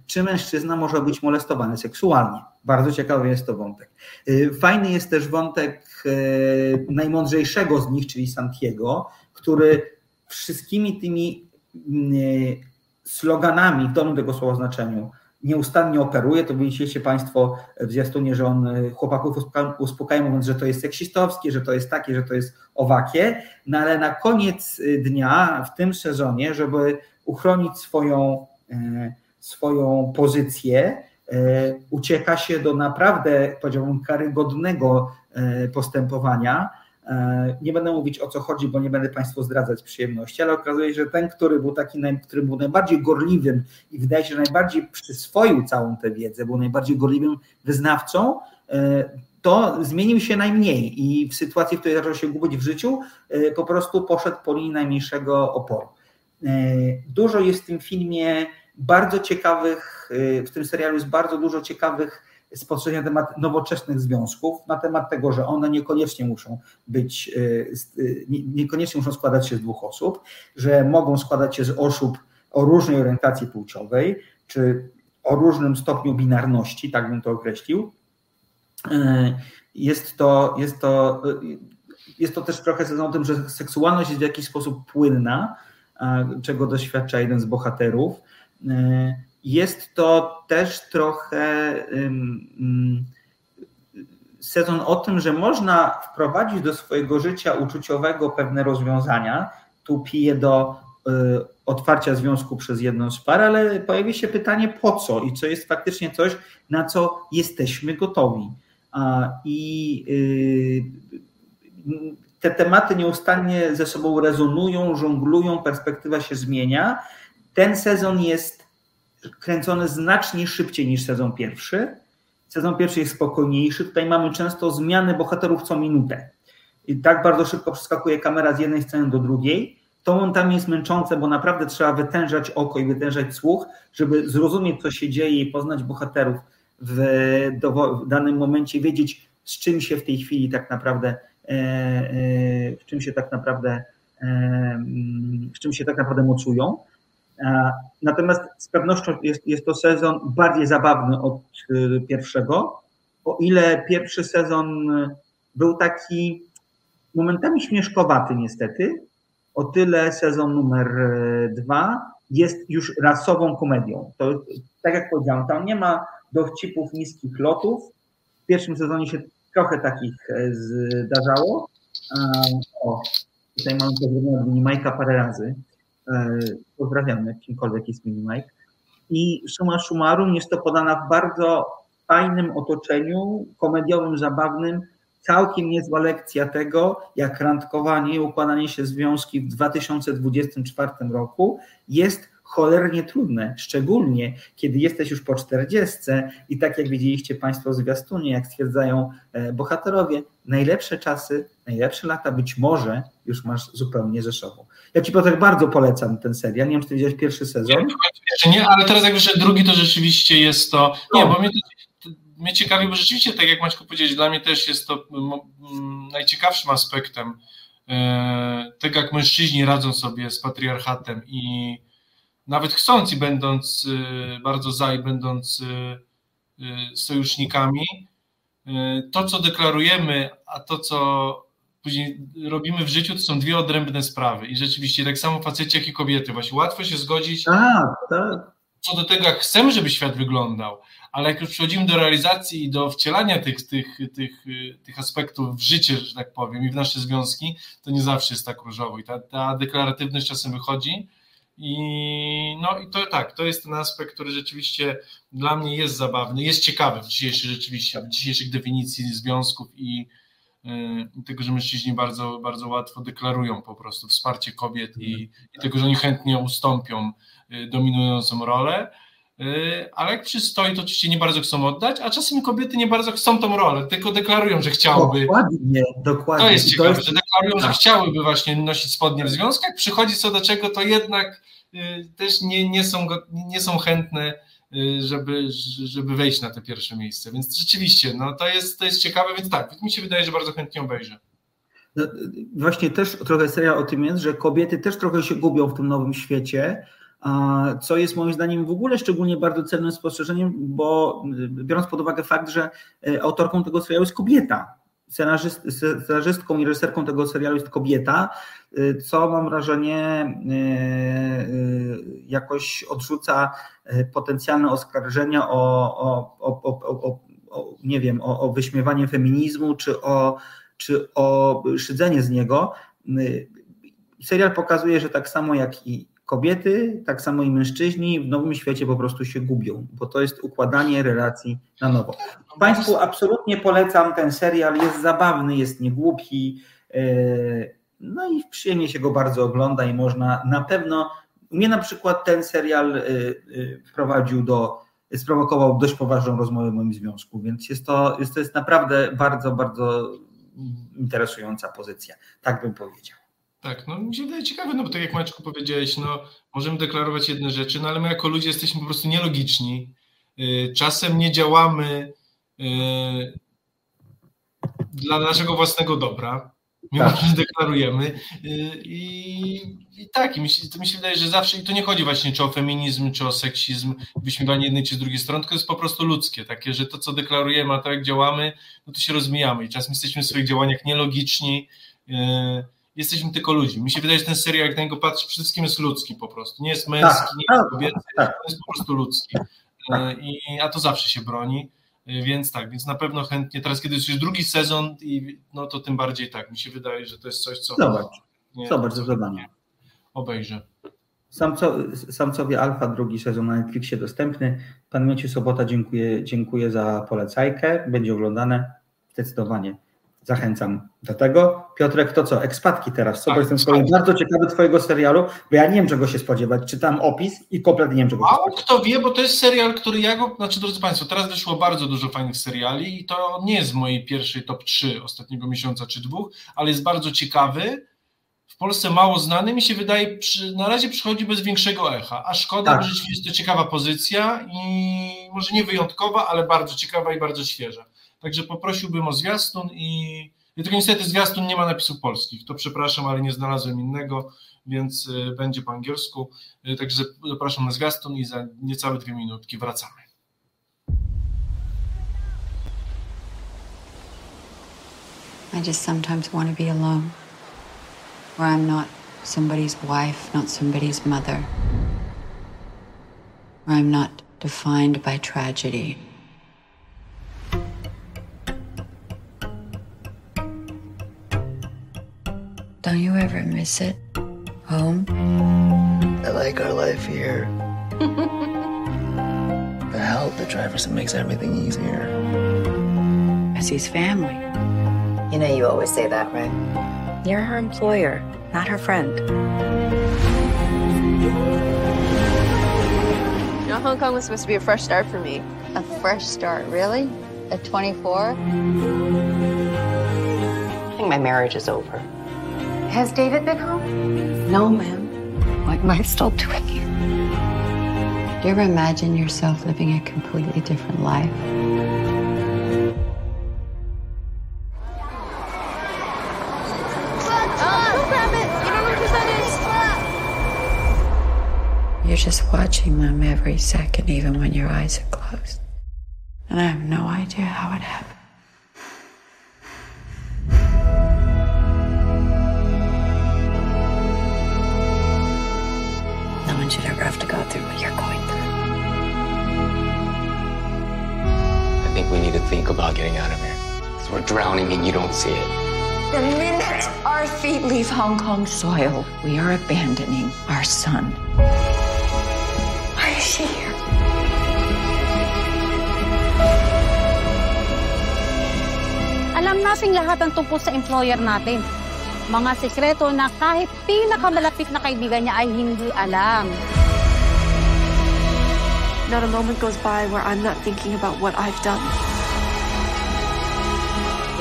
czy mężczyzna może być molestowany seksualnie. Bardzo ciekawy jest to wątek. E, fajny jest też wątek e, najmądrzejszego z nich, czyli Santiago, który wszystkimi tymi mm, sloganami w dobrym tego słowa znaczeniu nieustannie operuje, to widzicie Państwo w zwiastunie, że on chłopaków uspokaja, mówiąc, że to jest seksistowskie, że to jest takie, że to jest owakie, no ale na koniec dnia w tym sezonie, żeby uchronić swoją swoją pozycję, e, ucieka się do naprawdę, powiedziałbym, karygodnego e, postępowania. E, nie będę mówić o co chodzi, bo nie będę Państwu zdradzać przyjemności, ale okazuje się, że ten, który był taki, który był najbardziej gorliwym i wydaje się, że najbardziej przyswoił całą tę wiedzę, był najbardziej gorliwym wyznawcą, to zmienił się najmniej i w sytuacji, w której zaczął się gubić w życiu, po prostu poszedł po linii najmniejszego oporu. Dużo jest w tym filmie bardzo ciekawych, y, w tym serialu jest bardzo dużo ciekawych spostrzeżeń na temat nowoczesnych związków, na temat tego, że one niekoniecznie muszą być, y, y, niekoniecznie muszą składać się z dwóch osób, że mogą składać się z osób o różnej orientacji płciowej, czy o różnym stopniu binarności, tak bym to określił. Jest to, jest to, jest to też trochę o tym, że seksualność jest w jakiś sposób płynna, czego doświadcza jeden z bohaterów jest to też trochę sezon o tym, że można wprowadzić do swojego życia uczuciowego pewne rozwiązania. Tu piję do e, otwarcia związku przez jedną z par, ale pojawi się pytanie po co i co jest faktycznie coś, na co jesteśmy gotowi. I y, te tematy nieustannie ze sobą rezonują, żonglują, perspektywa się zmienia ten sezon jest kręcony znacznie szybciej niż sezon pierwszy. Sezon pierwszy jest spokojniejszy. Tutaj mamy często zmiany bohaterów co minutę. I tak bardzo szybko przeskakuje kamera z jednej sceny do drugiej. To montami jest męczące, bo naprawdę trzeba wytężać oko i wytężać słuch, żeby zrozumieć, co się dzieje i poznać bohaterów w, w danym momencie, wiedzieć, z czym się w tej chwili tak naprawdę, e, e, w czym się tak naprawdę, e, w czym się tak naprawdę mocują. E, natomiast z pewnością jest, jest to sezon bardziej zabawny od y, pierwszego. O ile pierwszy sezon był taki momentami śmieszkowaty niestety, o tyle sezon numer e, dwa jest już rasową komedią. To, tak jak powiedziałem, tam nie ma dowcipów niskich lotów. W pierwszym sezonie się trochę takich zdarzało. O, tutaj mamy pozdrowienia od Minimajka parę razy. Pozdrawiamy, kimkolwiek jest Minimajk. I summa summarum jest to podana w bardzo fajnym otoczeniu, komediowym, zabawnym, całkiem niezła lekcja tego, jak randkowanie i układanie się związki w 2024 roku jest cholernie trudne, szczególnie kiedy jesteś już po 40 i tak jak widzieliście Państwo w zwiastunie, jak stwierdzają e, bohaterowie, najlepsze czasy, najlepsze lata być może już masz zupełnie ze sobą. Ja Ci Piotr bardzo polecam ten serial, nie wiem czy Ty widziałeś pierwszy sezon. Nie, nie, ale teraz jak wyszedł drugi, to rzeczywiście jest to, nie, bo mnie to mnie ciekawi, bo rzeczywiście, tak jak Maćku powiedzieć, dla mnie też jest to najciekawszym aspektem tego, jak mężczyźni radzą sobie z patriarchatem i nawet chcąc i będąc e, bardzo za i będąc e, sojusznikami, to, co deklarujemy, a to, co później robimy w życiu, to są dwie odrębne sprawy. I rzeczywiście tak samo faceci, jak i kobiety. Właśnie łatwo się zgodzić tak, tak. co do tego, jak chcemy, żeby świat wyglądał, ale jak już przechodzimy do realizacji i do wcielania tych, tych, tych, tych aspektów w życie, że tak powiem, i w nasze związki, to nie zawsze jest tak różowo i ta, ta deklaratywność czasem wychodzi. I no i to tak, to jest ten aspekt, który rzeczywiście dla mnie jest zabawny, jest ciekawy w dzisiejszej rzeczywiście, w dzisiejszych definicji związków i y, tego, że mężczyźni bardzo, bardzo łatwo deklarują po prostu wsparcie kobiet i, i tego, że oni chętnie ustąpią y, dominującą rolę, Y, ale jak przystoi, to oczywiście nie bardzo chcą oddać, a czasem kobiety nie bardzo chcą tą rolę, tylko deklarują, że chciałyby. Dokładnie, dokładnie. To jest ciekawe, jest... że deklarują, że chciałyby właśnie nosić spodnie w związkach, przychodzi co do czego, to jednak y, też nie, nie, są, nie są chętne, y, żeby, żeby wejść na te pierwsze miejsce. Więc rzeczywiście, no to jest, to jest ciekawe, więc tak, mi się wydaje, że bardzo chętnie obejrzę. No, właśnie też trochę seria o tym jest, że kobiety też trochę się gubią w tym nowym świecie, co jest moim zdaniem w ogóle szczególnie bardzo celnym spostrzeżeniem, bo biorąc pod uwagę fakt, że autorką tego serialu jest kobieta, scenarzystką i reżyserką tego serialu jest kobieta, e, co mam wrażenie e, jakoś odrzuca potencjalne oskarżenia o, o, o, o nie wiem, o, wyśmiewanie feminizmu czy o, czy o szydzenie z niego. Serial pokazuje, że tak samo jak i kobiety, tak samo i mężczyźni w nowym świecie po prostu się gubią, bo to jest układanie relacji na nowo. Państwu absolutnie polecam ten serial, jest zabawny, jest niegłupi, e, no i przyjemnie się go bardzo ogląda i można na pewno, mnie na przykład ten serial e, e, wprowadził do, sprowokował dość poważną rozmowę w moim związku, więc jest to, jest to jest naprawdę bardzo, bardzo interesująca pozycja, tak bym powiedział. Tak, no mi się wydaje ciekawe, no bo tak jak Maćku powiedziałeś, no możemy deklarować jedne rzeczy, no ale my jako ludzie jesteśmy po prostu nielogiczni. Y, czasem nie działamy y, dla naszego własnego dobra, mimo tak. że deklarujemy. Y, I, i tak, i mi się, to mi się wydaje, że zawsze, i to nie chodzi właśnie czy o feminizm, czy o seksizm, wyśmiewanie jednej czy z drugiej strony, tylko jest po prostu ludzkie, takie, że to, co deklarujemy, a to jak działamy, no to się rozmijamy i czasem jesteśmy w swoich działaniach nielogiczni, jesteśmy tylko ludźmi. Mi się wydaje, że ten serial, jak na niego patrzy, przede wszystkim jest ludzki po prostu. Nie jest męski, tak, nie jest kobiecy, tak. to jest po prostu ludzki. E, I, a to zawsze się broni. E, więc tak, więc na pewno chętnie, teraz kiedy jest już drugi sezon, i, no to tym bardziej tak, mi się wydaje, że to jest coś, co... Zobacz, nie, zobacz, zdecydowanie. Obejrzę. Samco, Samcowie Alfa, drugi sezon na Netflixie dostępny. Pan Mieciu Sobota, dziękuję, dziękuję za polecajkę. Będzie oglądane zdecydowanie zachęcam do tego. Piotrek, to co, ekspatki teraz, co? Tak, jestem swoim bardzo ciekawy twojego serialu, bo ja nie wiem czego się spodziewać, czytam opis i kompletnie nie wiem czego się spodziewać. kto wie, bo to jest serial, który ja go, znaczy drodzy Państwo, teraz wyszło bardzo dużo fajnych seriali i to nie jest z mojej pierwszej top 3 ostatniego miesiąca czy dwóch, ale jest bardzo ciekawy, w Polsce mało znany, mi się wydaje, przy, na razie przychodzi bez większego echa, a szkoda, tak. bo rzeczywiście jest to ciekawa pozycja i może nie wyjątkowa, ale bardzo ciekawa i bardzo świeża. Także poprosiłbym o zwiastun i tylko niestety zwiastun nie ma napisów polskich. To przepraszam, ale nie znalazłem innego, więc y, będzie po angielsku. Y, także zapraszam na zwiastun i za niecałe dwie minutki wracamy. I just sometimes want to be alone. Where I'm not somebody's wife, not somebody's mother. Where I'm not defined by tragedy. Don't you ever miss it? Home? I like our life here. <laughs> the help the driver's it makes everything easier. As his family. You know, you always say that, right? You're her employer, not her friend. You know, Hong Kong was supposed to be a fresh start for me. A fresh start, really? At 24? I think my marriage is over. Has David been home? No, ma'am. What am I still doing here? Do you ever imagine yourself living a completely different life? You're just watching them every second, even when your eyes are closed. And I have no idea how it happened. Drowning and you don't see it. The minute our feet leave Hong Kong soil, we are abandoning our son. Why is she here? Alam nating lahat ang tungkol sa employer natin. Mga sekreto na kahit pinakamalapit na kaibigan niya ay hindi alam. Not a moment goes by where I'm not thinking about what I've done.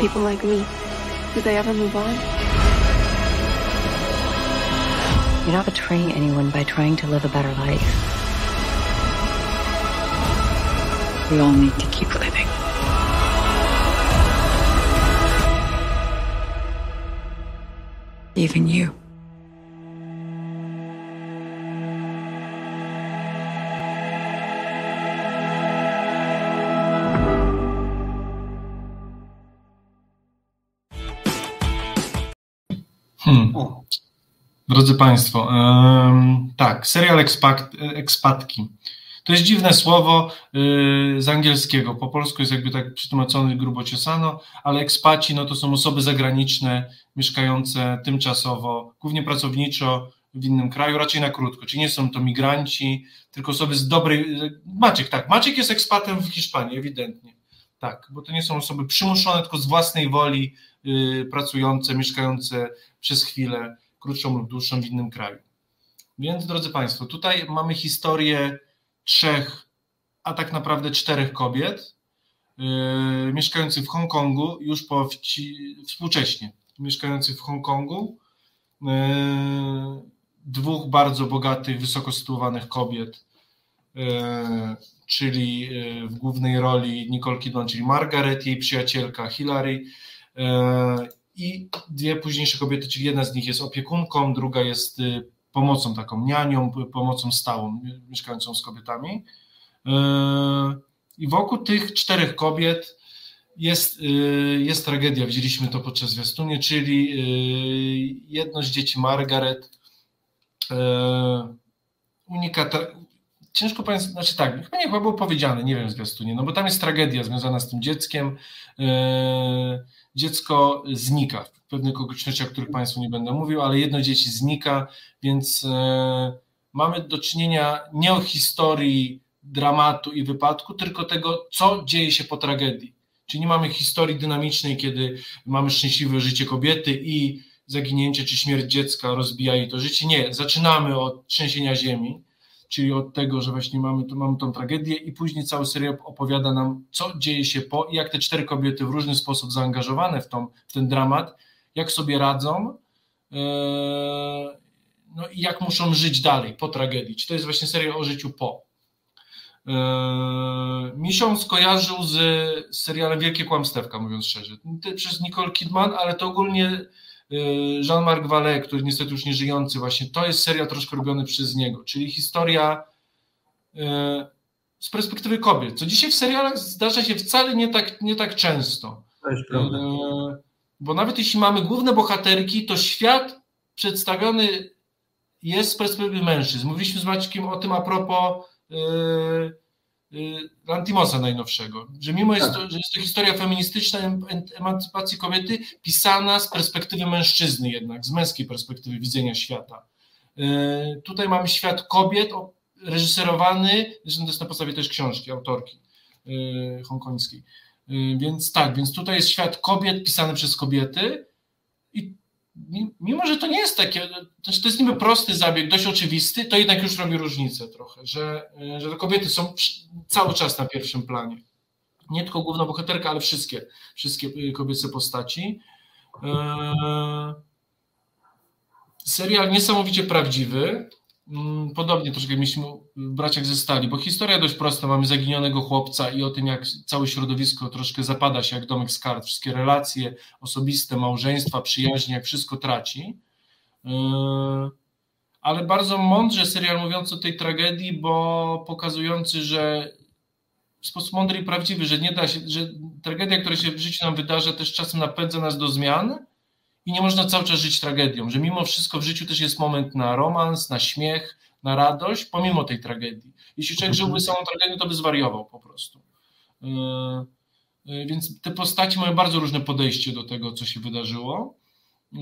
People like me, do they ever move on? You're not betraying anyone by trying to live a better life. We all need to keep living. Even you. Hmm. Drodzy Państwo, em, tak, serial ekspak, ekspatki. To jest dziwne słowo y, z angielskiego. Po polsku jest jakby tak przetłumaczony grubo ciosano, ale ekspaci no to są osoby zagraniczne mieszkające tymczasowo, głównie pracowniczo w innym kraju, raczej na krótko. Czyli nie są to migranci, tylko osoby z dobrej. Maciek, tak. Maciek jest ekspatem w Hiszpanii, ewidentnie. Tak, bo to nie są osoby przymuszone, tylko z własnej woli y, pracujące, mieszkające przez chwilę krótszą lub dłuższą w innym kraju. Więc, drodzy Państwo, tutaj mamy historię trzech, a tak naprawdę czterech kobiet yy, mieszkających w Hongkongu już po wci, współcześnie, mieszkających w Hongkongu. Yy, dwóch bardzo bogatych, wysoko sytuowanych kobiet, yy, czyli yy, w głównej roli Nicole Kidman, czyli Margaret, jej przyjacielka Hilary yy, i dwie późniejsze kobiety, czyli jedna z nich jest opiekunką, druga jest y, pomocą taką, nianią, pomocą stałą, mieszkającą z kobietami. Yy, I wokół tych czterech kobiet jest, jest tragedia, widzieliśmy to podczas zwiastunie, czyli jedno z dzieci Margaret unika, ciężko powiedzieć, znaczy tak, chyba nie chyba było powiedziane, nie wiem zwiastunie, no bo tam jest tragedia związana z tym dzieckiem, dziecko znika w pewnych okolicznościach, o których Państwu nie będę mówił, ale jedno dzieci znika, więc e, mamy do czynienia nie o historii dramatu i wypadku, tylko tego, co dzieje się po tragedii. Czyli nie mamy historii dynamicznej, kiedy mamy szczęśliwe życie kobiety i zaginięcie czy śmierć dziecka rozbija jej to życie. Nie, zaczynamy od trzęsienia ziemi, czyli od tego, że właśnie mamy, tu, mamy tą tragedię i później cały serial opowiada nam, co dzieje się po i jak te cztery kobiety w różny sposób zaangażowane w, tą, w ten dramat, jak sobie radzą yy, no i jak muszą żyć dalej po tragedii. Czy to jest właśnie serial o życiu po. Yy, mi się skojarzył z serialem Wielkie Kłamstewka, mówiąc szczerze. Przez Nicole Kidman, ale to ogólnie Jean-Marc Vallée, który niestety już nie żyjący właśnie, to jest serial troszkę robiony przez niego, czyli historia y, z perspektywy kobiet, co dzisiaj w serialach zdarza się wcale nie tak, nie tak często. To jest prawda. Y, bo nawet jeśli mamy główne bohaterki, to świat przedstawiony jest z perspektywy mężczyzn. Mówiliśmy z Maćkiem o tym a propos Lantimosa najnowszego, że mimo jest to, że jest to historia feministyczna emancypacji kobiety pisana z perspektywy mężczyzny jednak, z męskiej perspektywy widzenia świata. Tutaj mamy świat kobiet reżyserowany, zresztą to jest na podstawie też książki autorki hongkońskiej. Więc tak, więc tutaj jest świat kobiet pisany przez kobiety i mimo, że to nie jest takie, to jest niby prosty zabieg, dość oczywisty, to jednak już robi różnicę trochę, że, że te kobiety są cały czas na pierwszym planie. Nie tylko główna bohaterka, ale wszystkie, wszystkie kobiece postaci. Eee, serial niesamowicie prawdziwy. Mm, podobnie troszkę mieliśmy Braciach ze Stali, bo historia dość prosta. Mamy zaginionego chłopca i o tym, jak całe środowisko troszkę zapada się jak domek z kart. Wszystkie relacje osobiste, małżeństwa, przyjaźnie, jak wszystko traci. Yy, ale bardzo mądrze serial mówiący o tej tragedii, bo pokazujący, że w sposób mądry i prawdziwy, że nie da się, że tragedia, która się w życiu nam wydarza, też czasem napędza nas do zmian, i nie można cały czas żyć tragedią, że mimo wszystko w życiu też jest moment na romans, na śmiech, na radość, pomimo tej tragedii. Jeśli człowiek żyłby samą tragedią, to by zwariował po prostu. Yy, yy, więc te postaci mają bardzo różne podejście do tego, co się wydarzyło. Yy,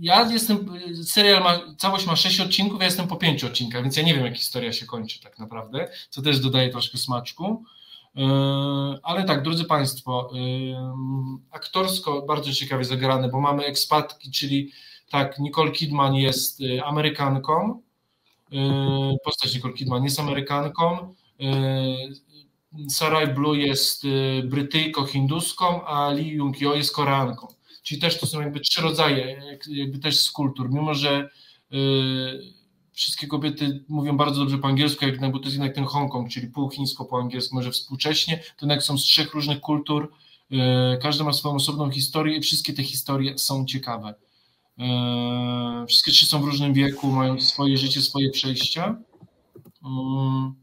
ja jestem, serial ma, całość ma sześć odcinków, ja jestem po pięciu odcinkach, więc ja nie wiem, jak historia się kończy tak naprawdę, co też dodaje troszkę smaczku. E, ale tak, drodzy Państwo, e, aktorsko bardzo ciekawie zagrane, bo mamy ekspatki, czyli tak, Nicole Kidman jest e, Amerykanką, postać Nicole Kidman jest Amerykanką, Sarai Blue jest Brytyjką hinduską, a Lee Jung-jo jest Koreanką. Czyli też to są jakby trzy rodzaje, jakby też z kultur, mimo że wszystkie kobiety mówią bardzo dobrze po angielsku, jak, bo to jest jednak ten Hongkong, czyli pół chińsko po angielsku, może współcześnie, to jednak są z trzech różnych kultur, e, każda ma swoją osobną historię i wszystkie te historie są ciekawe. E, wszystkie trzy są w różnym wieku, mają swoje życie, swoje przejścia. Mm.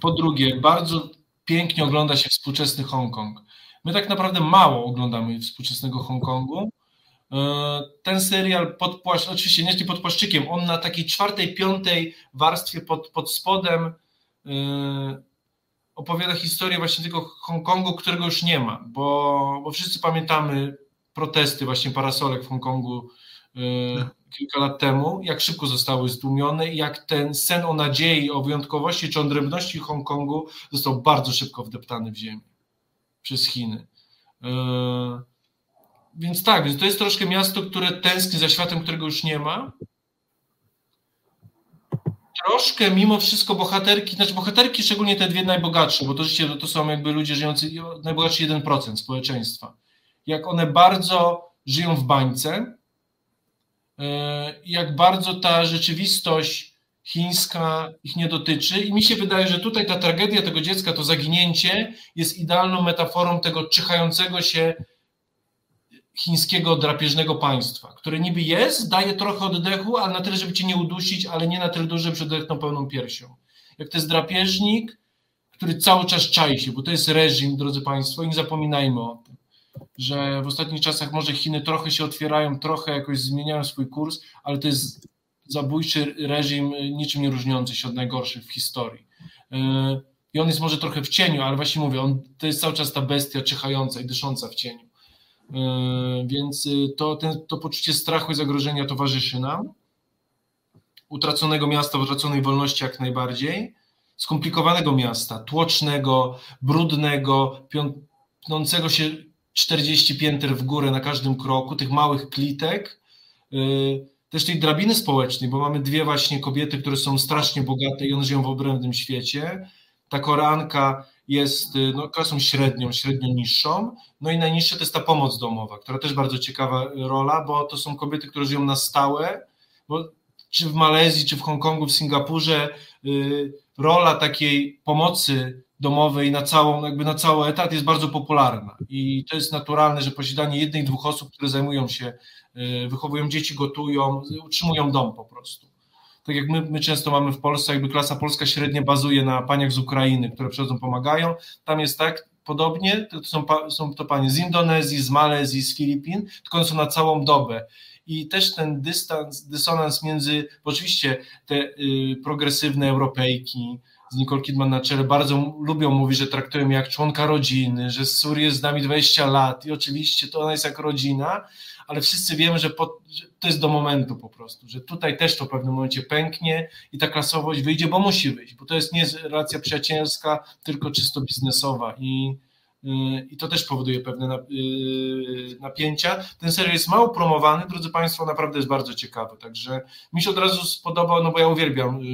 Po drugie, bardzo pięknie ogląda się współczesny Hongkong. My tak naprawdę mało oglądamy współczesnego Hongkongu, E, ten serial pod oczywiście nie pod płaszczykiem, on na takiej czwartej, piątej warstwie pod, pod spodem e, opowiada historię właśnie tego Hongkongu, którego już nie ma, bo, bo wszyscy pamiętamy protesty właśnie parasolek w Hongkongu e, kilka lat temu, jak szybko zostały zdłumione i jak ten sen o nadziei, o wyjątkowości czy odrębności Hongkongu został bardzo szybko wdeptany w ziemię przez Chiny więc tak, więc to jest troszkę miasto, które tęskni za światem, którego już nie ma. Troszkę mimo wszystko bohaterki, znaczy bohaterki, szczególnie te dwie najbogatsze, bo to życie to są jakby ludzie żyjący, najbogatszy 1% społeczeństwa. Jak one bardzo żyją w bańce, e, jak bardzo ta rzeczywistość chińska ich nie dotyczy. I mi się wydaje, że tutaj ta tragedia tego dziecka, to zaginięcie jest idealną metaforą tego czyhającego się chińskiego drapieżnego państwa, które niby jest, daje trochę oddechu, ale na tyle, żeby cię nie udusić, ale nie na tyle duży, że odetchną pełną piersią. Jak to jest drapieżnik, który cały czas czai się, bo to jest reżim, drodzy Państwo, i nie zapominajmy o tym, że w ostatnich czasach może Chiny trochę się otwierają, trochę jakoś zmieniają swój kurs, ale to jest zabójczy reżim, niczym nie różniący się od najgorszych w historii. Yy, I on jest może trochę w cieniu, ale właśnie mówię, on, to jest cały czas ta bestia czyhająca i dysząca w cieniu. E, więc y, to, ten, to poczucie strachu i zagrożenia towarzyszy nam. Utraconego miasta, utraconej wolności jak najbardziej. Skomplikowanego miasta, tłocznego, brudnego, piątnącego się 40 pięter w górę na każdym kroku, tych małych klitek. E, też tej drabiny społecznej, bo mamy dwie właśnie kobiety, które są strasznie bogate i one żyją w odrębnym świecie. Ta koranka jest y, no, klasą średnią, średnio niższą. No i najniższa to jest ta pomoc domowa, która też bardzo ciekawa rola, bo to są kobiety, które żyją na stałe, bo czy w Malezji, czy w Hongkongu, w Singapurze y, rola takiej pomocy domowej na całą, jakby na cały etat jest bardzo popularna i to jest naturalne, że posiadanie jednej, dwóch osób, które zajmują się, y, wychowują dzieci, gotują, utrzymują dom po prostu tak jak my, my często mamy w Polsce, jakby klasa polska średnia bazuje na paniach z Ukrainy, które przychodzą, pomagają. Tam jest tak podobnie, to są, są to panie z Indonezji, z Malezji, z Filipin, tylko są na całą dobę. I też ten dystans, dysonans między, oczywiście te y, progresywne Europejki, z Nicole Kidman na czele. Bardzo lubią mówić, że traktują jak członka rodziny, że Suri jest z nami 20 lat i oczywiście to ona jest jak rodzina, ale wszyscy wiemy, że, po, że to jest do momentu po prostu, że tutaj też to w pewnym momencie pęknie i ta klasowość wyjdzie, bo musi wyjść, bo to jest nie relacja przyjacielska, tylko czysto biznesowa i i to też powoduje pewne y, napięcia. Ten serial jest mało promowany, drodzy Państwo, naprawdę jest bardzo ciekawy, także mi się od razu spodobał, no bo ja uwielbiam y,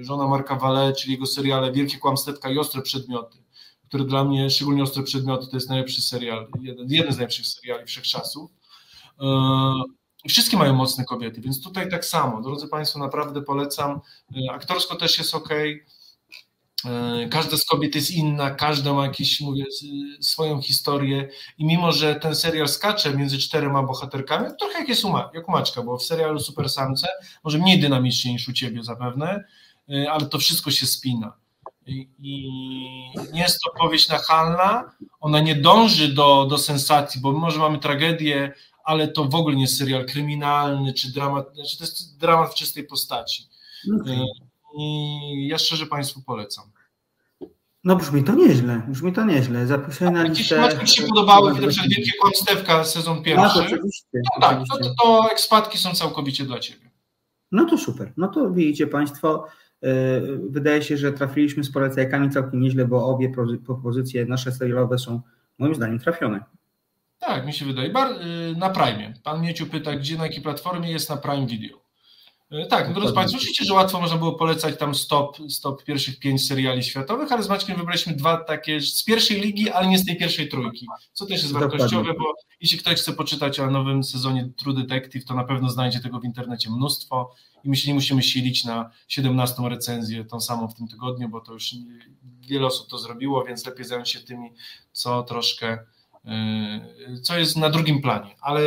y, żona Marka Vale, czyli jego seriale Wielkie Kłamstewka i Ostre Przedmioty, który dla mnie, szczególnie Ostre Przedmioty, to jest najlepszy serial, jeden, jeden z najlepszych seriali wszechczasów. Wszystkie mają mocne kobiety, więc tutaj tak samo. Drodzy Państwo, naprawdę polecam. Aktorsko też jest ok. Każda z kobiet jest inna, każda ma jakąś, mówię, swoją historię i mimo, że ten serial skacze między czterema bohaterkami, trochę jak jest u Ma- jak u Maćka, bo w serialu Super Samce może mniej dynamicznie niż u Ciebie zapewne, y, ale to wszystko się spina. I, nie jest to powieść nachalna, ona nie dąży do, do sensacji, bo mimo, że mamy tragedię, ale to w ogóle nie jest serial kryminalny czy dramat, znaczy to jest dramat w czystej postaci. Okej. I ja szczerze Państwu polecam. No brzmi to nieźle, brzmi to nieźle. Zapisuję na Jakieś listę. Ci się podobały, na przykład Wielkie Kłamstewka, sezon Tak, pierwszy. oczywiście. No tak, to, oczywiście. to, to ekspatki są całkowicie dla Ciebie. No to super. No to widzicie Państwo, yy, wydaje się, że trafiliśmy z polecajkami całkiem nieźle, bo obie pro- propozycje nasze serialowe są moim zdaniem trafione. Tak, mi się wydaje. Y, na Prime. Pan Mieciu pyta, gdzie, na jakiej platformie jest na Prime Video. Y, Tak, no drodzy Państwo, oczywiście, że łatwo można było polecać tam stop, stop pierwszych pięć seriali światowych, ale z Maćkiem wybraliśmy dwa takie z pierwszej ligi, ale nie z tej pierwszej trójki, co też jest Dokładnie. wartościowe, bo jeśli ktoś chce poczytać o nowym sezonie True Detective, to na pewno znajdzie tego w internecie mnóstwo i my się nie musimy silić na 17 recenzję, tą samą w tym tygodniu, bo to już wiele osób to zrobiło, więc lepiej zająć się tymi, co troszkę co jest na drugim planie, ale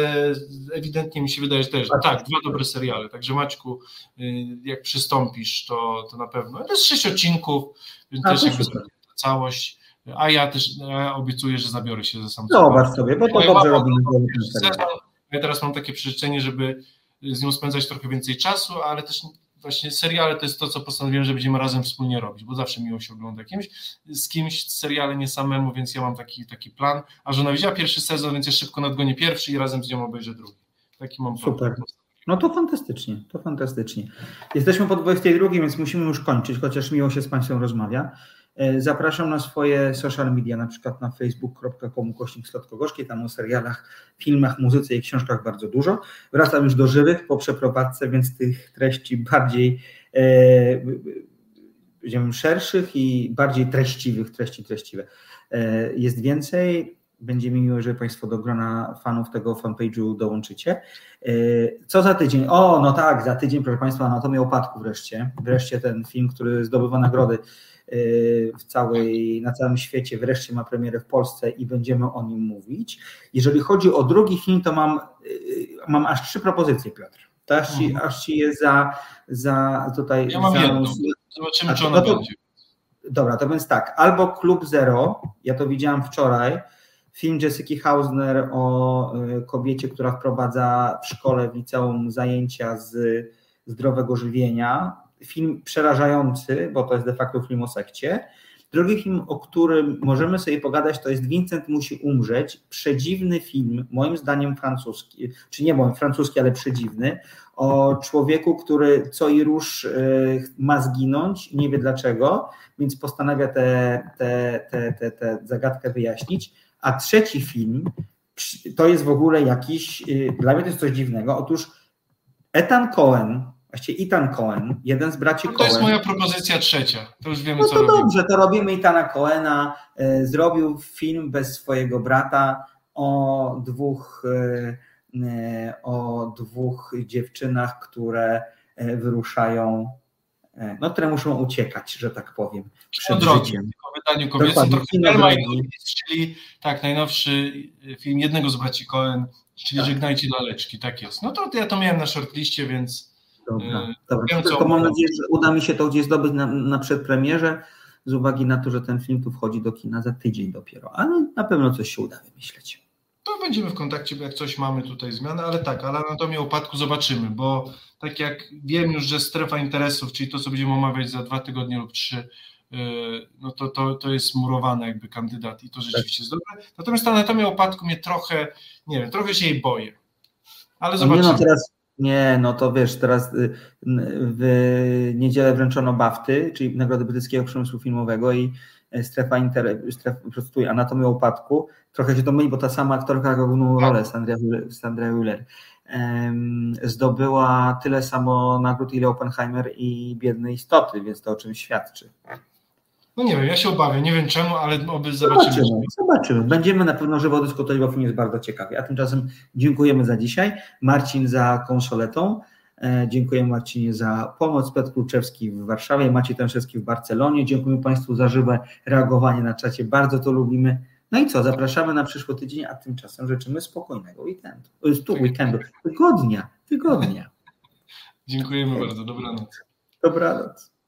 ewidentnie mi się wydaje, że też tak, dwa dobre seriale, także Maćku, yy, jak przystąpisz, to, to na pewno, to jest sześć odcinków, więc też jakby całość, a ja też ja obiecuję, że zabiorę się za sam Zobacz sobie, bo to Moja dobrze robimy. Ja teraz mam takie przyrzeczenie, żeby z nią spędzać trochę więcej czasu, ale też właśnie seriale to jest to, co postanowiłem, że będziemy razem wspólnie robić, bo zawsze miło się ogląda kimś, z kimś seriale nie samemu, więc ja mam taki, taki plan, a żona widziała pierwszy sezon, więc ja szybko nadgonię pierwszy i razem z nią obejrzę drugi. Taki mam plan. Super. No to fantastycznie, to fantastycznie. Jesteśmy po 22, więc musimy już kończyć, chociaż miło się z Państwem rozmawia. E, Zapraszam na swoje social media, na przykład na facebook.com kośnik Slotkogorzkie, tam o serialach, filmach, muzyce i książkach bardzo dużo. Wracam już do żywych po przeprowadzce, więc tych treści bardziej e, szerszych i bardziej treściwych, treści treściwe. E, Jest więcej. Będzie mi miło, że Państwo do grona fanów tego fanpage'u dołączycie. E, Co za tydzień? O, no tak, za tydzień, proszę Państwa, Anatomia Upadku wreszcie. Wreszcie ten film, który zdobywa nagrody w całej, na całym świecie, wreszcie ma premierę w Polsce i będziemy o nim mówić. Jeżeli chodzi o drugi film, to mam, e, mam aż trzy propozycje, Piotr. To aż ci, aż ci je za, za tutaj. Ja mam za, jedną. Zobaczymy, A czy ona no to- będzie. Dobra, to więc tak, albo Klub Zero, ja to widziałam wczoraj, film Jessica Hausner o y, kobiecie, która wprowadza w szkole, w liceum zajęcia z zdrowego żywienia. Film przerażający, bo to jest de facto film o sekcie. Drugi film, o którym możemy sobie pogadać, to jest Vincent musi umrzeć. Przedziwny film, moim zdaniem francuski, czy nie moim francuski, ale przedziwny, o człowieku, który co i róż y, ma zginąć, nie wie dlaczego, więc postanawia tę te, te, te, te zagadkę wyjaśnić. A trzeci film to jest w ogóle jakiś, y, dla mnie to jest coś dziwnego. Otóż Ethan Cohen, właściwie Ethan Cohen, jeden z braci No to Cohen. jest moja propozycja trzecia. To już wiemy, No co to robimy. dobrze, to robimy Itana Coena. E, Zrobił film bez swojego brata o dwóch, e, e, o dwóch dziewczynach, które wyruszają, no, które muszą uciekać, że tak powiem, przed O drogi, życiem. w wydaniu kobiecym trochę czyli tak, najnowszy film jednego z braci Cohen, czyli Tak. Żegnajcie laleczki, tak jest. No to ja to miałem na shortliście, więc Dobra, e, dobra. wiem, Tylko mam nadzieję, że uda mi się to gdzieś zdobyć na, na przedpremierze, z uwagi na to, że ten film tu wchodzi do kina za tydzień dopiero, ale na pewno coś się uda wymyśleć. to będziemy w kontakcie, jak coś mamy tutaj zmiany, ale tak, ale anatomię upadku zobaczymy, bo tak jak wiem już, że strefa interesów, czyli to, co będziemy omawiać za dwa tygodnie lub trzy, yy, no to, to, to jest murowany jakby kandydat i to rzeczywiście jest dobre. Natomiast ta anatomia upadku mnie trochę, nie wiem, trochę się jej boję. Ale zobaczymy. Nie no, teraz, nie, no to wiesz, teraz y, w niedzielę wręczono BAFTY, czyli Nagrody Brytyjskiego Przemysłu Filmowego i e, strefa, inter, strefa prostuję, anatomia upadku. Trochę się to myli, bo ta sama aktorka główną rolę, Sandra, Sandra Euler, zdobyła tyle samo nagród, ile Oppenheimer i Biedne Istoty, więc to o czym świadczy. No nie wiem, ja się obawiam, nie wiem czemu, ale oby zobaczymy. Zobaczymy, zobaczymy. Będziemy na pewno żywo dyskutować, bo film jest bardzo ciekawy. A tymczasem dziękujemy za dzisiaj. Marcin za konsoletą. E, dziękuję Marcinie za pomoc. Piotr Kluczewski w Warszawie, Maciej Tęszewski w Barcelonie. Dziękuję Państwu za żywe reagowanie na czacie. Bardzo to lubimy. No i co, zapraszamy na przyszły tydzień, a tymczasem życzymy spokojnego weekendu. Tu weekendu, tygodnia, tygodnia. <laughs> Dziękujemy bardzo, dobranoc. Dobranoc.